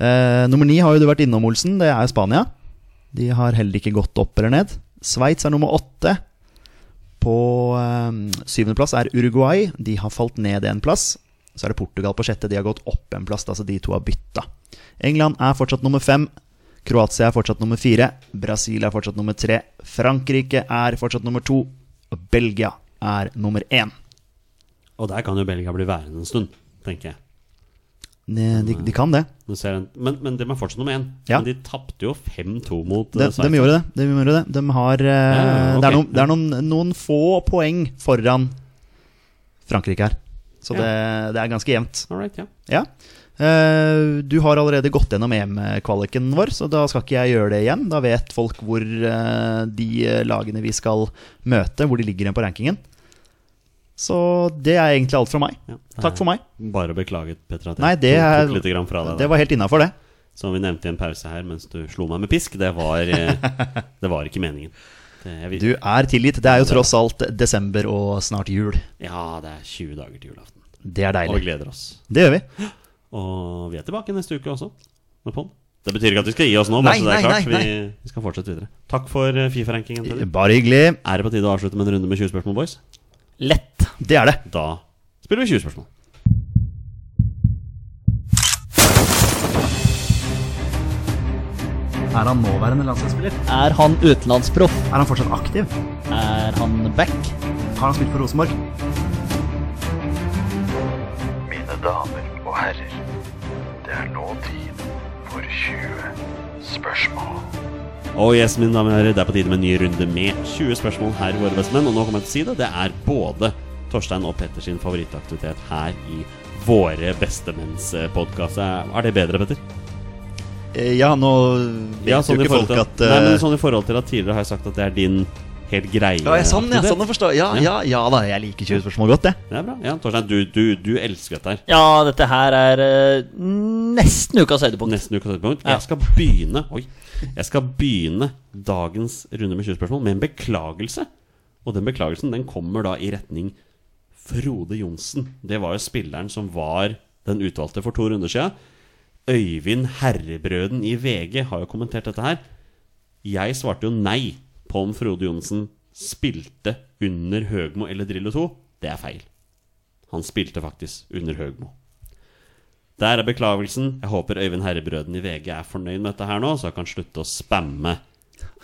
S2: Eh, nummer ni har jo du vært innom, Olsen. Det er Spania. De har heller ikke gått opp eller ned. Sveits er nummer åtte. På eh, syvendeplass er Uruguay. De har falt ned en plass. Så er det Portugal på sjette. De har gått opp en plass, altså de to har bytta. England er fortsatt nummer fem. Kroatia er fortsatt nummer fire. Brasil er fortsatt nummer tre. Frankrike er fortsatt nummer to. Og Belgia er nummer én.
S1: Og der kan jo Belgia bli værende en stund, tenker jeg.
S2: De, de, de kan det.
S1: Jeg, men, men de er fortsatt nummer én.
S2: Ja.
S1: Men de tapte jo 5-2 mot
S2: De,
S1: eh,
S2: de gjorde det. De, gjorde det. de har eh,
S1: Ja, okay.
S2: Det er, noen, det er noen, noen få poeng foran Frankrike her. Så
S1: Ja.
S2: det, det er ganske jevnt.
S1: Alright, ja.
S2: Ja. Eh, du har allerede gått gjennom EM-kvaliken vår, så da skal ikke jeg gjøre det igjen. Da vet folk hvor eh, de eh, lagene vi skal møte, hvor de ligger igjen på rankingen. Så det er egentlig alt fra meg.
S1: ja.
S2: Takk for meg.
S1: Bare beklaget, Petter, at jeg
S2: Nei, det,
S1: tok,
S2: er,
S1: litt grann fra deg.
S2: det var helt innafor, det.
S1: Som vi nevnte i en pause her mens du slo meg med pisk, det var, (laughs) det var ikke meningen. Jeg,
S2: Du er tilgitt. Det er jo tross alt desember og snart jul.
S1: Ja, det er 20 dager til julaften.
S2: Det er deilig.
S1: Og vi gleder oss.
S2: Det gjør vi.
S1: Og vi er tilbake neste uke også. Med Pond Det betyr ikke at vi skal gi oss nå.
S2: Nei,
S1: det er
S2: nei,
S1: klart
S2: nei,
S1: Vi, vi skal fortsette videre. Takk for eh, Fifa-rankingen.
S2: Bare hyggelig.
S1: Er det på tide å avslutte med en runde med 20 spørsmål, boys?
S3: Lett.
S2: Det er det.
S1: Da spiller vi 20 spørsmål.
S2: Er han nåværende landslagsspiller?
S3: Er han utenlandsproff?
S2: Er han fortsatt aktiv?
S3: Er han back?
S2: Har han spilt for Rosenborg?
S6: Mine damer og herrer, det er nå tid for 20 spørsmål.
S1: Oh yes, mine damer og herrer, det er på tide med en ny runde med 20 spørsmål her i Våre bestemenn. Og nå kommer jeg til å si det. Det er både Torstein og Petters favorittaktivitet her i Våre bestemenns podkast. Er det bedre, Petter?
S2: Eh, Ja, nå vet
S1: Ja, sånn jo
S2: ikke folk
S1: til,
S2: at
S1: Nei, men
S2: eh,
S1: sånn i forhold til at tidligere har jeg sagt at det er din helt greie
S2: ja, sånn, ja, sånn å forstå. Ja, ja, ja da, jeg liker 20 spørsmål godt, jeg.
S1: Det er bra. Ja, Torstein, du, du, du elsker dette her.
S3: Ja, dette her er uh, nesten ukas høydepunkt.
S1: Nesten ukas høydepunkt. Jeg skal begynne Oi. Jeg skal begynne dagens runde med 20 spørsmål med en beklagelse. Og den beklagelsen den kommer da i retning Frode Johnsen. Det var jo spilleren som var den utvalgte for to runder siden. Øyvind Herrebrøden i VG har jo kommentert dette her. Jeg svarte jo nei på om Frode Johnsen spilte under Høgmo eller Drillo 2. Det er feil. Han spilte faktisk under Høgmo. Der er beklagelsen. Jeg håper Øyvind Herrebrøden i VG er fornøyd med dette her nå, så han kan slutte å spamme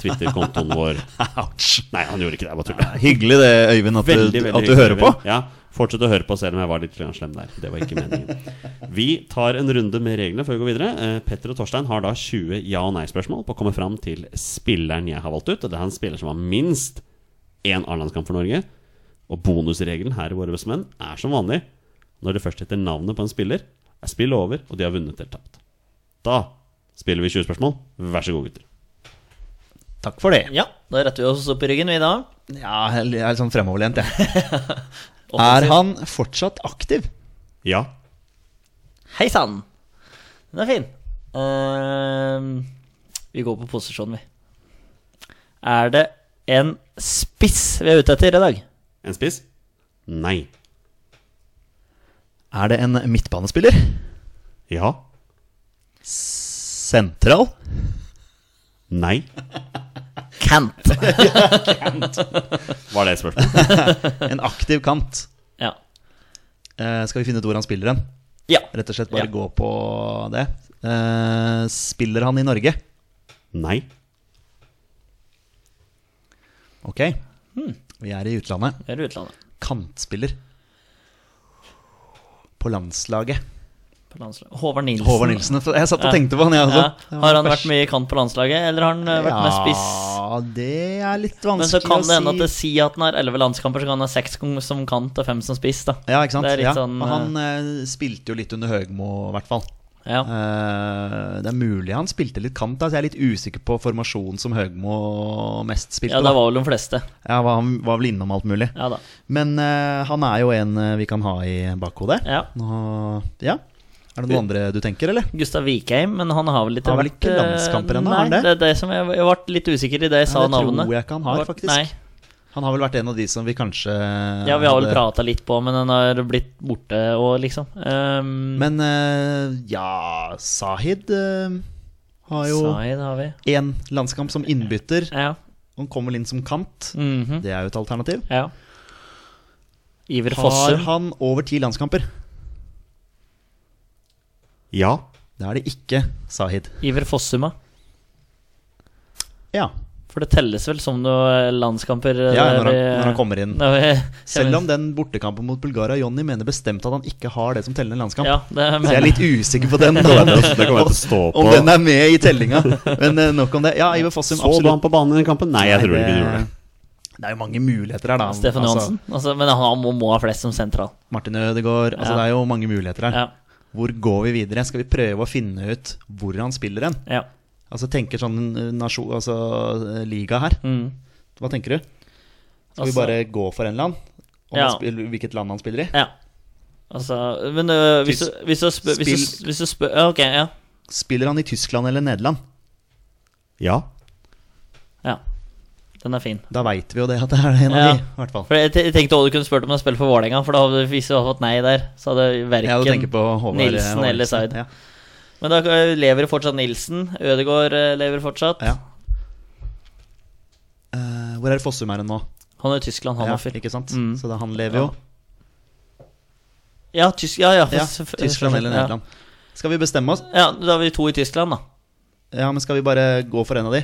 S1: Twitter-kontoen vår. (laughs)
S2: Ouch.
S1: Nei, han gjorde ikke det. Jeg bare tuller.
S2: Hyggelig det, Øyvind, at,
S1: Veldig,
S2: du,
S1: veldig
S2: at du
S1: hører
S2: hører på.
S1: Ja, Fortsett å høre på selv om jeg var litt slem der. Det var ikke meningen. Vi tar en runde med reglene før vi går videre. Eh, Petter og Torstein har da 20 ja- og nei-spørsmål på å komme fram til spilleren jeg har valgt ut. Og det er en spiller som har minst én A-landskamp for Norge. Og bonusregelen her i Våre bestemenn er som vanlig når det først heter navnet på en spiller, er spillet over, og de har vunnet eller tapt. Da spiller vi 20 spørsmål. Vær så god, gutter.
S2: Takk for det.
S3: Ja, da retter vi oss opp i ryggen, vi da.
S2: Ja, jeg er litt sånn fremoverlent, jeg. (laughs) Er han fortsatt aktiv?
S1: Ja.
S3: Hei sann! Den er fin. Uh, vi går på posisjon, vi. Er det en spiss vi er ute etter i dag?
S1: En spiss? Nei.
S2: Er det en midtbanespiller?
S1: Ja.
S2: Sentral?
S1: Nei.
S3: Kant. (laughs)
S1: Var det spørsmålet? spørsmål? (laughs)
S2: En aktiv kant.
S3: ja.
S2: Eh, skal vi finne ut hvor han spiller hen?
S3: ja.
S2: Rett og slett bare
S3: Ja.
S2: gå på det. Eh, spiller han i Norge?
S1: Nei.
S2: Ok. Vi er i utlandet.
S3: Vi er i utlandet.
S2: Kantspiller. På landslaget.
S3: På landslaget. Håvard Nilsen.
S2: Håvard Nilsen. Jeg satt og tenkte på han, jeg også.
S3: Ja. Har han vært mye i kant på landslaget, eller har han vært vært med spiss?
S2: Ja, det er litt vanskelig å si.
S3: Men så kan det hende at det sier at han har elleve landskamper, så kan han ha seks som kant og fem som spiss. da
S2: Ja, ikke sant? Ja.
S3: sånn,
S2: og han eh, spilte jo litt under Høgmo, i hvert fall.
S3: Ja.
S2: Eh, det er mulig han spilte litt kant, da, så jeg er litt usikker på formasjonen som Høgmo mest spilte.
S3: ja, det var vel de fleste.
S2: Ja, var- Han var vel innom alt mulig.
S3: Ja da.
S2: Men uh, han er jo en eh, vi kan ha i bakhodet.
S3: Ja.
S2: Nå, ja. Er det noen andre du tenker, eller?
S3: Gustav Wikheim, men han har vel ikke
S2: Han har vel ikke
S3: vært, eh,
S2: landskamper ennå,
S3: Nei,
S2: han det?
S3: det er det som jeg, jeg ble litt usikker i det jeg sa navnet.
S2: det tror jeg ikke han har, faktisk.
S3: Nei.
S2: Han har vel vært en av de som vi kanskje
S3: Ja, vi har vel prata litt på, men han har blitt borte og liksom. Um,
S2: Men eh, ja, Sahid eh, har jo
S3: har vi.
S2: én landskamp som innbytter.
S3: Ja.
S2: Han kommer vel inn som kant.
S3: mhm,
S2: Det er jo et alternativ.
S3: ja. Iver
S2: Har han over ti landskamper?
S1: Ja.
S2: det er det ikke Sahid.
S3: Iver Fossuma.
S2: Ja,
S3: For det telles vel som noen landskamper? eh,
S2: ja når, han, når han kommer inn.
S3: når vi-
S2: Selv om den bortekampen mot Bulgaria Jonny mener bestemt at han ikke har det som tellende landskamp.
S3: Ja, det
S2: Så jeg er litt usikker på den. (laughs)
S1: Det kommer jeg til å stå på.
S2: Om den er med i tellinga. Men eh, nok om det. Ja, Iver Fossum,
S1: Så du han på banen i den kampen? Nei, jeg tror ikke du gjorde det.
S2: Det er jo mange muligheter her, da.
S3: Stefan
S2: Altså,
S3: Altså, men han må, må ha flest som sentral.
S2: Martin Ødegaard. Altså,
S3: Ja.
S2: Det er jo mange muligheter her.
S3: Ja.
S2: Hvor går vi videre? Skal vi prøve å finne ut hvor han spiller hen?
S3: ja.
S2: Altså tenker sånn eh, nasjon, altså eh, liga her.
S3: Mm.
S2: Hva tenker du? Skal vi
S3: Altså-
S2: bare gå for en land? Om
S3: Ja.
S2: han spiller, hvilket land han spiller i?
S3: ja. Altså Men uh, hvis, du, hvis du spør hvis, du- hvis du spør Ok, ja.
S2: Spiller han i Tyskland eller Nederland?
S1: Ja.
S3: ja. Den er fin.
S2: Da veit vi jo det at det er en av
S3: Ja.
S2: de, i hvert fall.
S3: For jeg, jeg tenkte også du kunne spurt om han spiller for Vålerenga, for da hvis du hadde fått nei der, så hadde verken
S2: Håvard
S3: Nilsen
S2: Håvard
S3: eller. Zaid.
S2: Ja.
S3: Men da lever fortsatt Nilsen. Ødegaard øh, lever fortsatt.
S2: Ja. Uh, hvor er Fossum er nå?
S3: Han er i Tyskland, han
S2: Ja,
S3: offer.
S2: ikke sant?
S3: Mm.
S2: Så da han lever jo.
S3: Ja, Tysk, ja, ja, for,
S2: Tyskland eller. Nederland. Skal vi bestemme oss?
S3: Ja, da har vi to i Tyskland, da.
S2: Ja, men skal vi bare gå for en av de?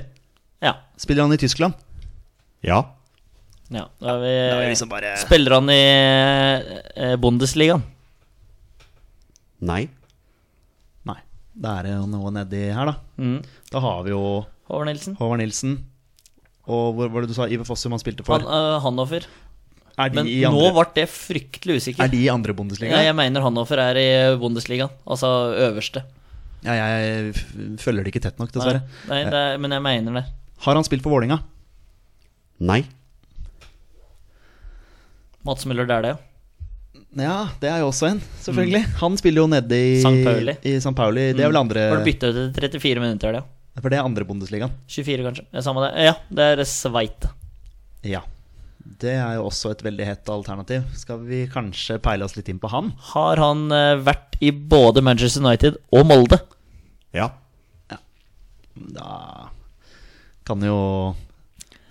S3: Ja.
S2: Spiller han i Tyskland?
S1: Ja.
S3: ja da er vi,
S2: Da er vi liksom bare
S3: Spiller han i eh, Bundesligaen?
S1: Nei.
S2: Nei. Da er det jo noe nedi her, da.
S3: Mm.
S2: Da har vi jo
S3: Håvard Nilsen?
S2: Håvard Nilsen. Og hvor var det du sa Iver Fossum han spilte for?
S3: Han, øh, Hannover.
S2: er, de
S3: Men
S2: i
S3: nå ble det fryktelig usikker.
S2: er de i andre Bundesliga?
S3: Ja, jeg mener Hannover er i Bundesligaen. Altså øverste.
S2: Ja, jeg f- følger det ikke tett nok,
S3: Nei,
S2: dessverre.
S3: nei, det er, men jeg mener det.
S2: Har han spilt for Vålinga?
S1: Nei.
S3: Mats Møller, det er det, jo.
S2: Ja, det er jo også en, selvfølgelig. Han spiller jo nede i
S3: St. Pauli.
S2: I St. Pauli. Det er vel andre
S3: Har du bytta ut etter 34 minutter, det? ja.
S2: For det er andre Bundesligaen.
S3: 24, kanskje. Ja, samme det. Ja, det er Sveite.
S2: Ja. Det er jo også et veldig hett alternativ. Skal vi kanskje peile oss litt inn på han?
S3: Har han eh, vært i både Manchester United og Molde?
S1: Ja.
S2: Da kan jo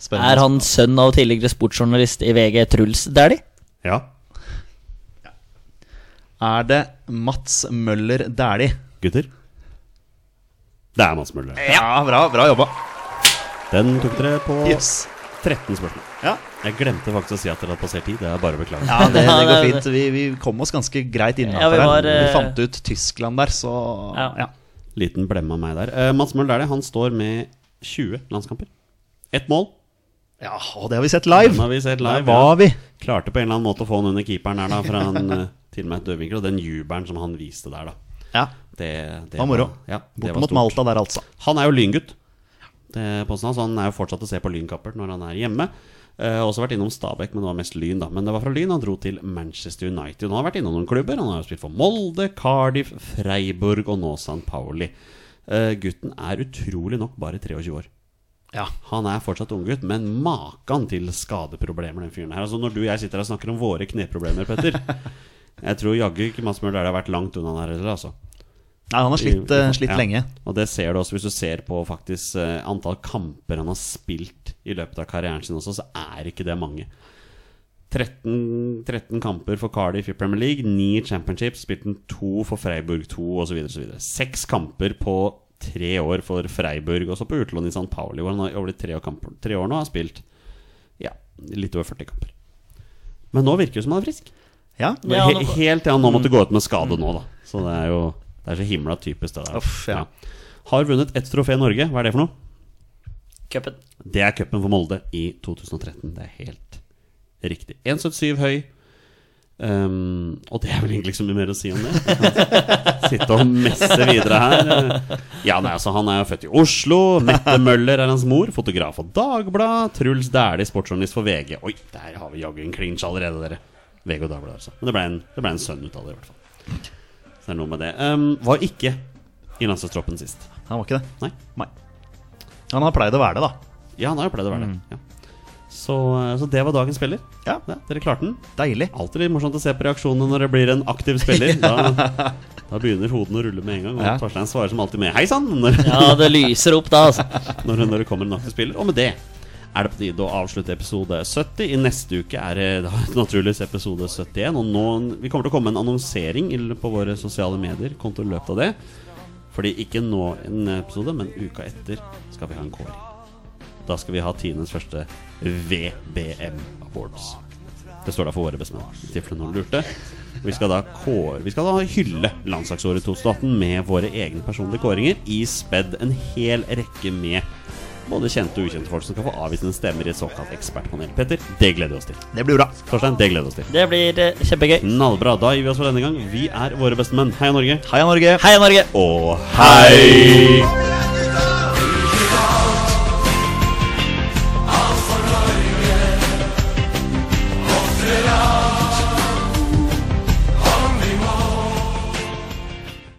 S2: spørre
S3: Er han sønn av tidligere sportsjournalist i VG, Truls Dæhlie?
S1: Ja.
S2: Er det Mats Møller Dæhlie?
S1: Gutter? Det er Mats Møller.
S2: Ja, bra, bra jobba.
S1: Den tok dere på
S2: Yes.
S1: 13 spørsmål.
S2: Ja.
S1: Jeg glemte faktisk å si at dere hadde passert tid. Det er bare å beklage.
S2: Ja, det, det går fint. Vi, vi kom oss ganske greit
S3: Ja,
S2: innafor
S3: vi
S2: her.
S3: eh,
S2: Vi fant ut Tyskland der, så
S3: Ja.
S2: ja.
S1: Liten blemme av meg der. Uh, Mats Møller Dæhlie han står med 20 landskamper. Ett mål.
S2: Ja, og det har vi sett live.
S1: Den har vi sett live.
S2: Der var vi.
S1: Klarte på en eller annen måte å få han under keeperen her da fra en, (laughs) eh, til og med et dødvinkel. Og den jubelen som han viste der, da.
S2: Ja.
S1: Det, det
S2: var moro.
S1: Ja,
S2: Bort mot. Malta der, altså.
S1: Han er jo lyngutt. Så han er jo fortsatt å se på Lynkappert når han er hjemme. Uh, også vært innom Stabæk, men det var mest Lyn. da Men det var fra Lyn han dro til Manchester United. Han har vært innom noen klubber. Han har jo spilt for Molde, Cardiff, Freiburg og nå San Pauli. Uh, gutten er utrolig nok bare 23 år.
S2: Ja.
S1: Han er fortsatt unggutt, men maken til skadeproblemer, den fyren her. Altså Når du og jeg sitter her og snakker om våre kneproblemer, Petter (laughs) Jeg tror jaggu ikke Mads Møller har vært langt unna der heller, altså.
S2: Nei, han har slitt,
S1: I- i-
S2: eh, slitt
S1: ja.
S2: lenge.
S1: Og det ser du også hvis du ser på faktisk uh, antall kamper han har spilt i løpet av karrieren sin også, så er ikke det mange. 13, 13 kamper for Cardiff i Premier League, 9 championships, Championship, spilt en 2 for Freiburg 2 osv. Seks kamper på tre år for Freiburg, også på utlån i St. Pauli, hvor han har over de tre, kamper, tre år nå har spilt ja, litt over 40 kamper. Men nå virker det som han er frisk.
S2: Ja.
S3: Ja,
S1: he
S3: nå-
S1: helt til han nå måtte gå ut med skade nå, da. Så det er jo Det er så himla typisk, det der.
S2: Uff, ja.
S1: Har vunnet ett trofé i Norge. Hva er det for noe?
S3: Cupen.
S1: Det er cupen for Molde i 2013. Det er helt riktig. 1,77 høy. Um, og det er vel egentlig ikke så mye mer å si om det. (laughs) Sitte og messe videre her. Ja, nei, altså Han er jo født i Oslo. Mette Møller er hans mor. Fotograf for Dagbladet. Truls Dæhlie, sportsjournalist for VG. Oi, der har vi jaggu en clinch allerede, dere. VG og Dagbladet, altså. Men det ble, en, det ble en sønn ut av det, i hvert fall. Så det er noe med det. Um, var ikke i landslagstroppen sist.
S2: Han var ikke det.
S1: Nei.
S2: Nei. Han har pleid å være det, da.
S1: Ja, han har jo pleid å være det. Ja. Så, så det var dagens spiller.
S2: Ja.
S1: Dere klarte den.
S2: Deilig.
S1: Alltid litt morsomt å se på reaksjonene når det blir en aktiv spiller. (laughs) Da, da begynner hodene å rulle med en gang. Og
S2: Ja.
S1: Torstein svarer som alltid med 'hei sann' (laughs)
S3: Ja, det lyser opp da, altså. (laughs)
S1: når, når det kommer en aktiv spiller. Og med det er det på tide å avslutte episode 70. I neste uke er det da naturligvis episode 71. Og nå, vi kommer til å komme med en annonsering på våre sosiale medier konto i løpet av det. Fordi ikke nå en episode, men uka etter skal vi ha en kåring. Da skal vi ha tidenes første VBM Awards. Det står da for våre bestemenn, i tilfelle noen lurte. Vi skal da kåre, vi skal da hylle landslagsåret 2018 med våre egne personlige kåringer, i spedd en hel rekke med både kjente og ukjente folk som skal få avvisende stemmer i et såkalt ekspertpanel. Petter, det gleder vi oss til.
S2: Det blir bra.
S1: Torstein, det gleder vi oss til.
S3: Det blir eh, kjempegøy.
S1: Knallbra. Da gir vi oss for denne gang. Vi er våre bestemenn. Heia Norge.
S2: Heia Norge.
S3: Heia Norge!
S1: Og hei!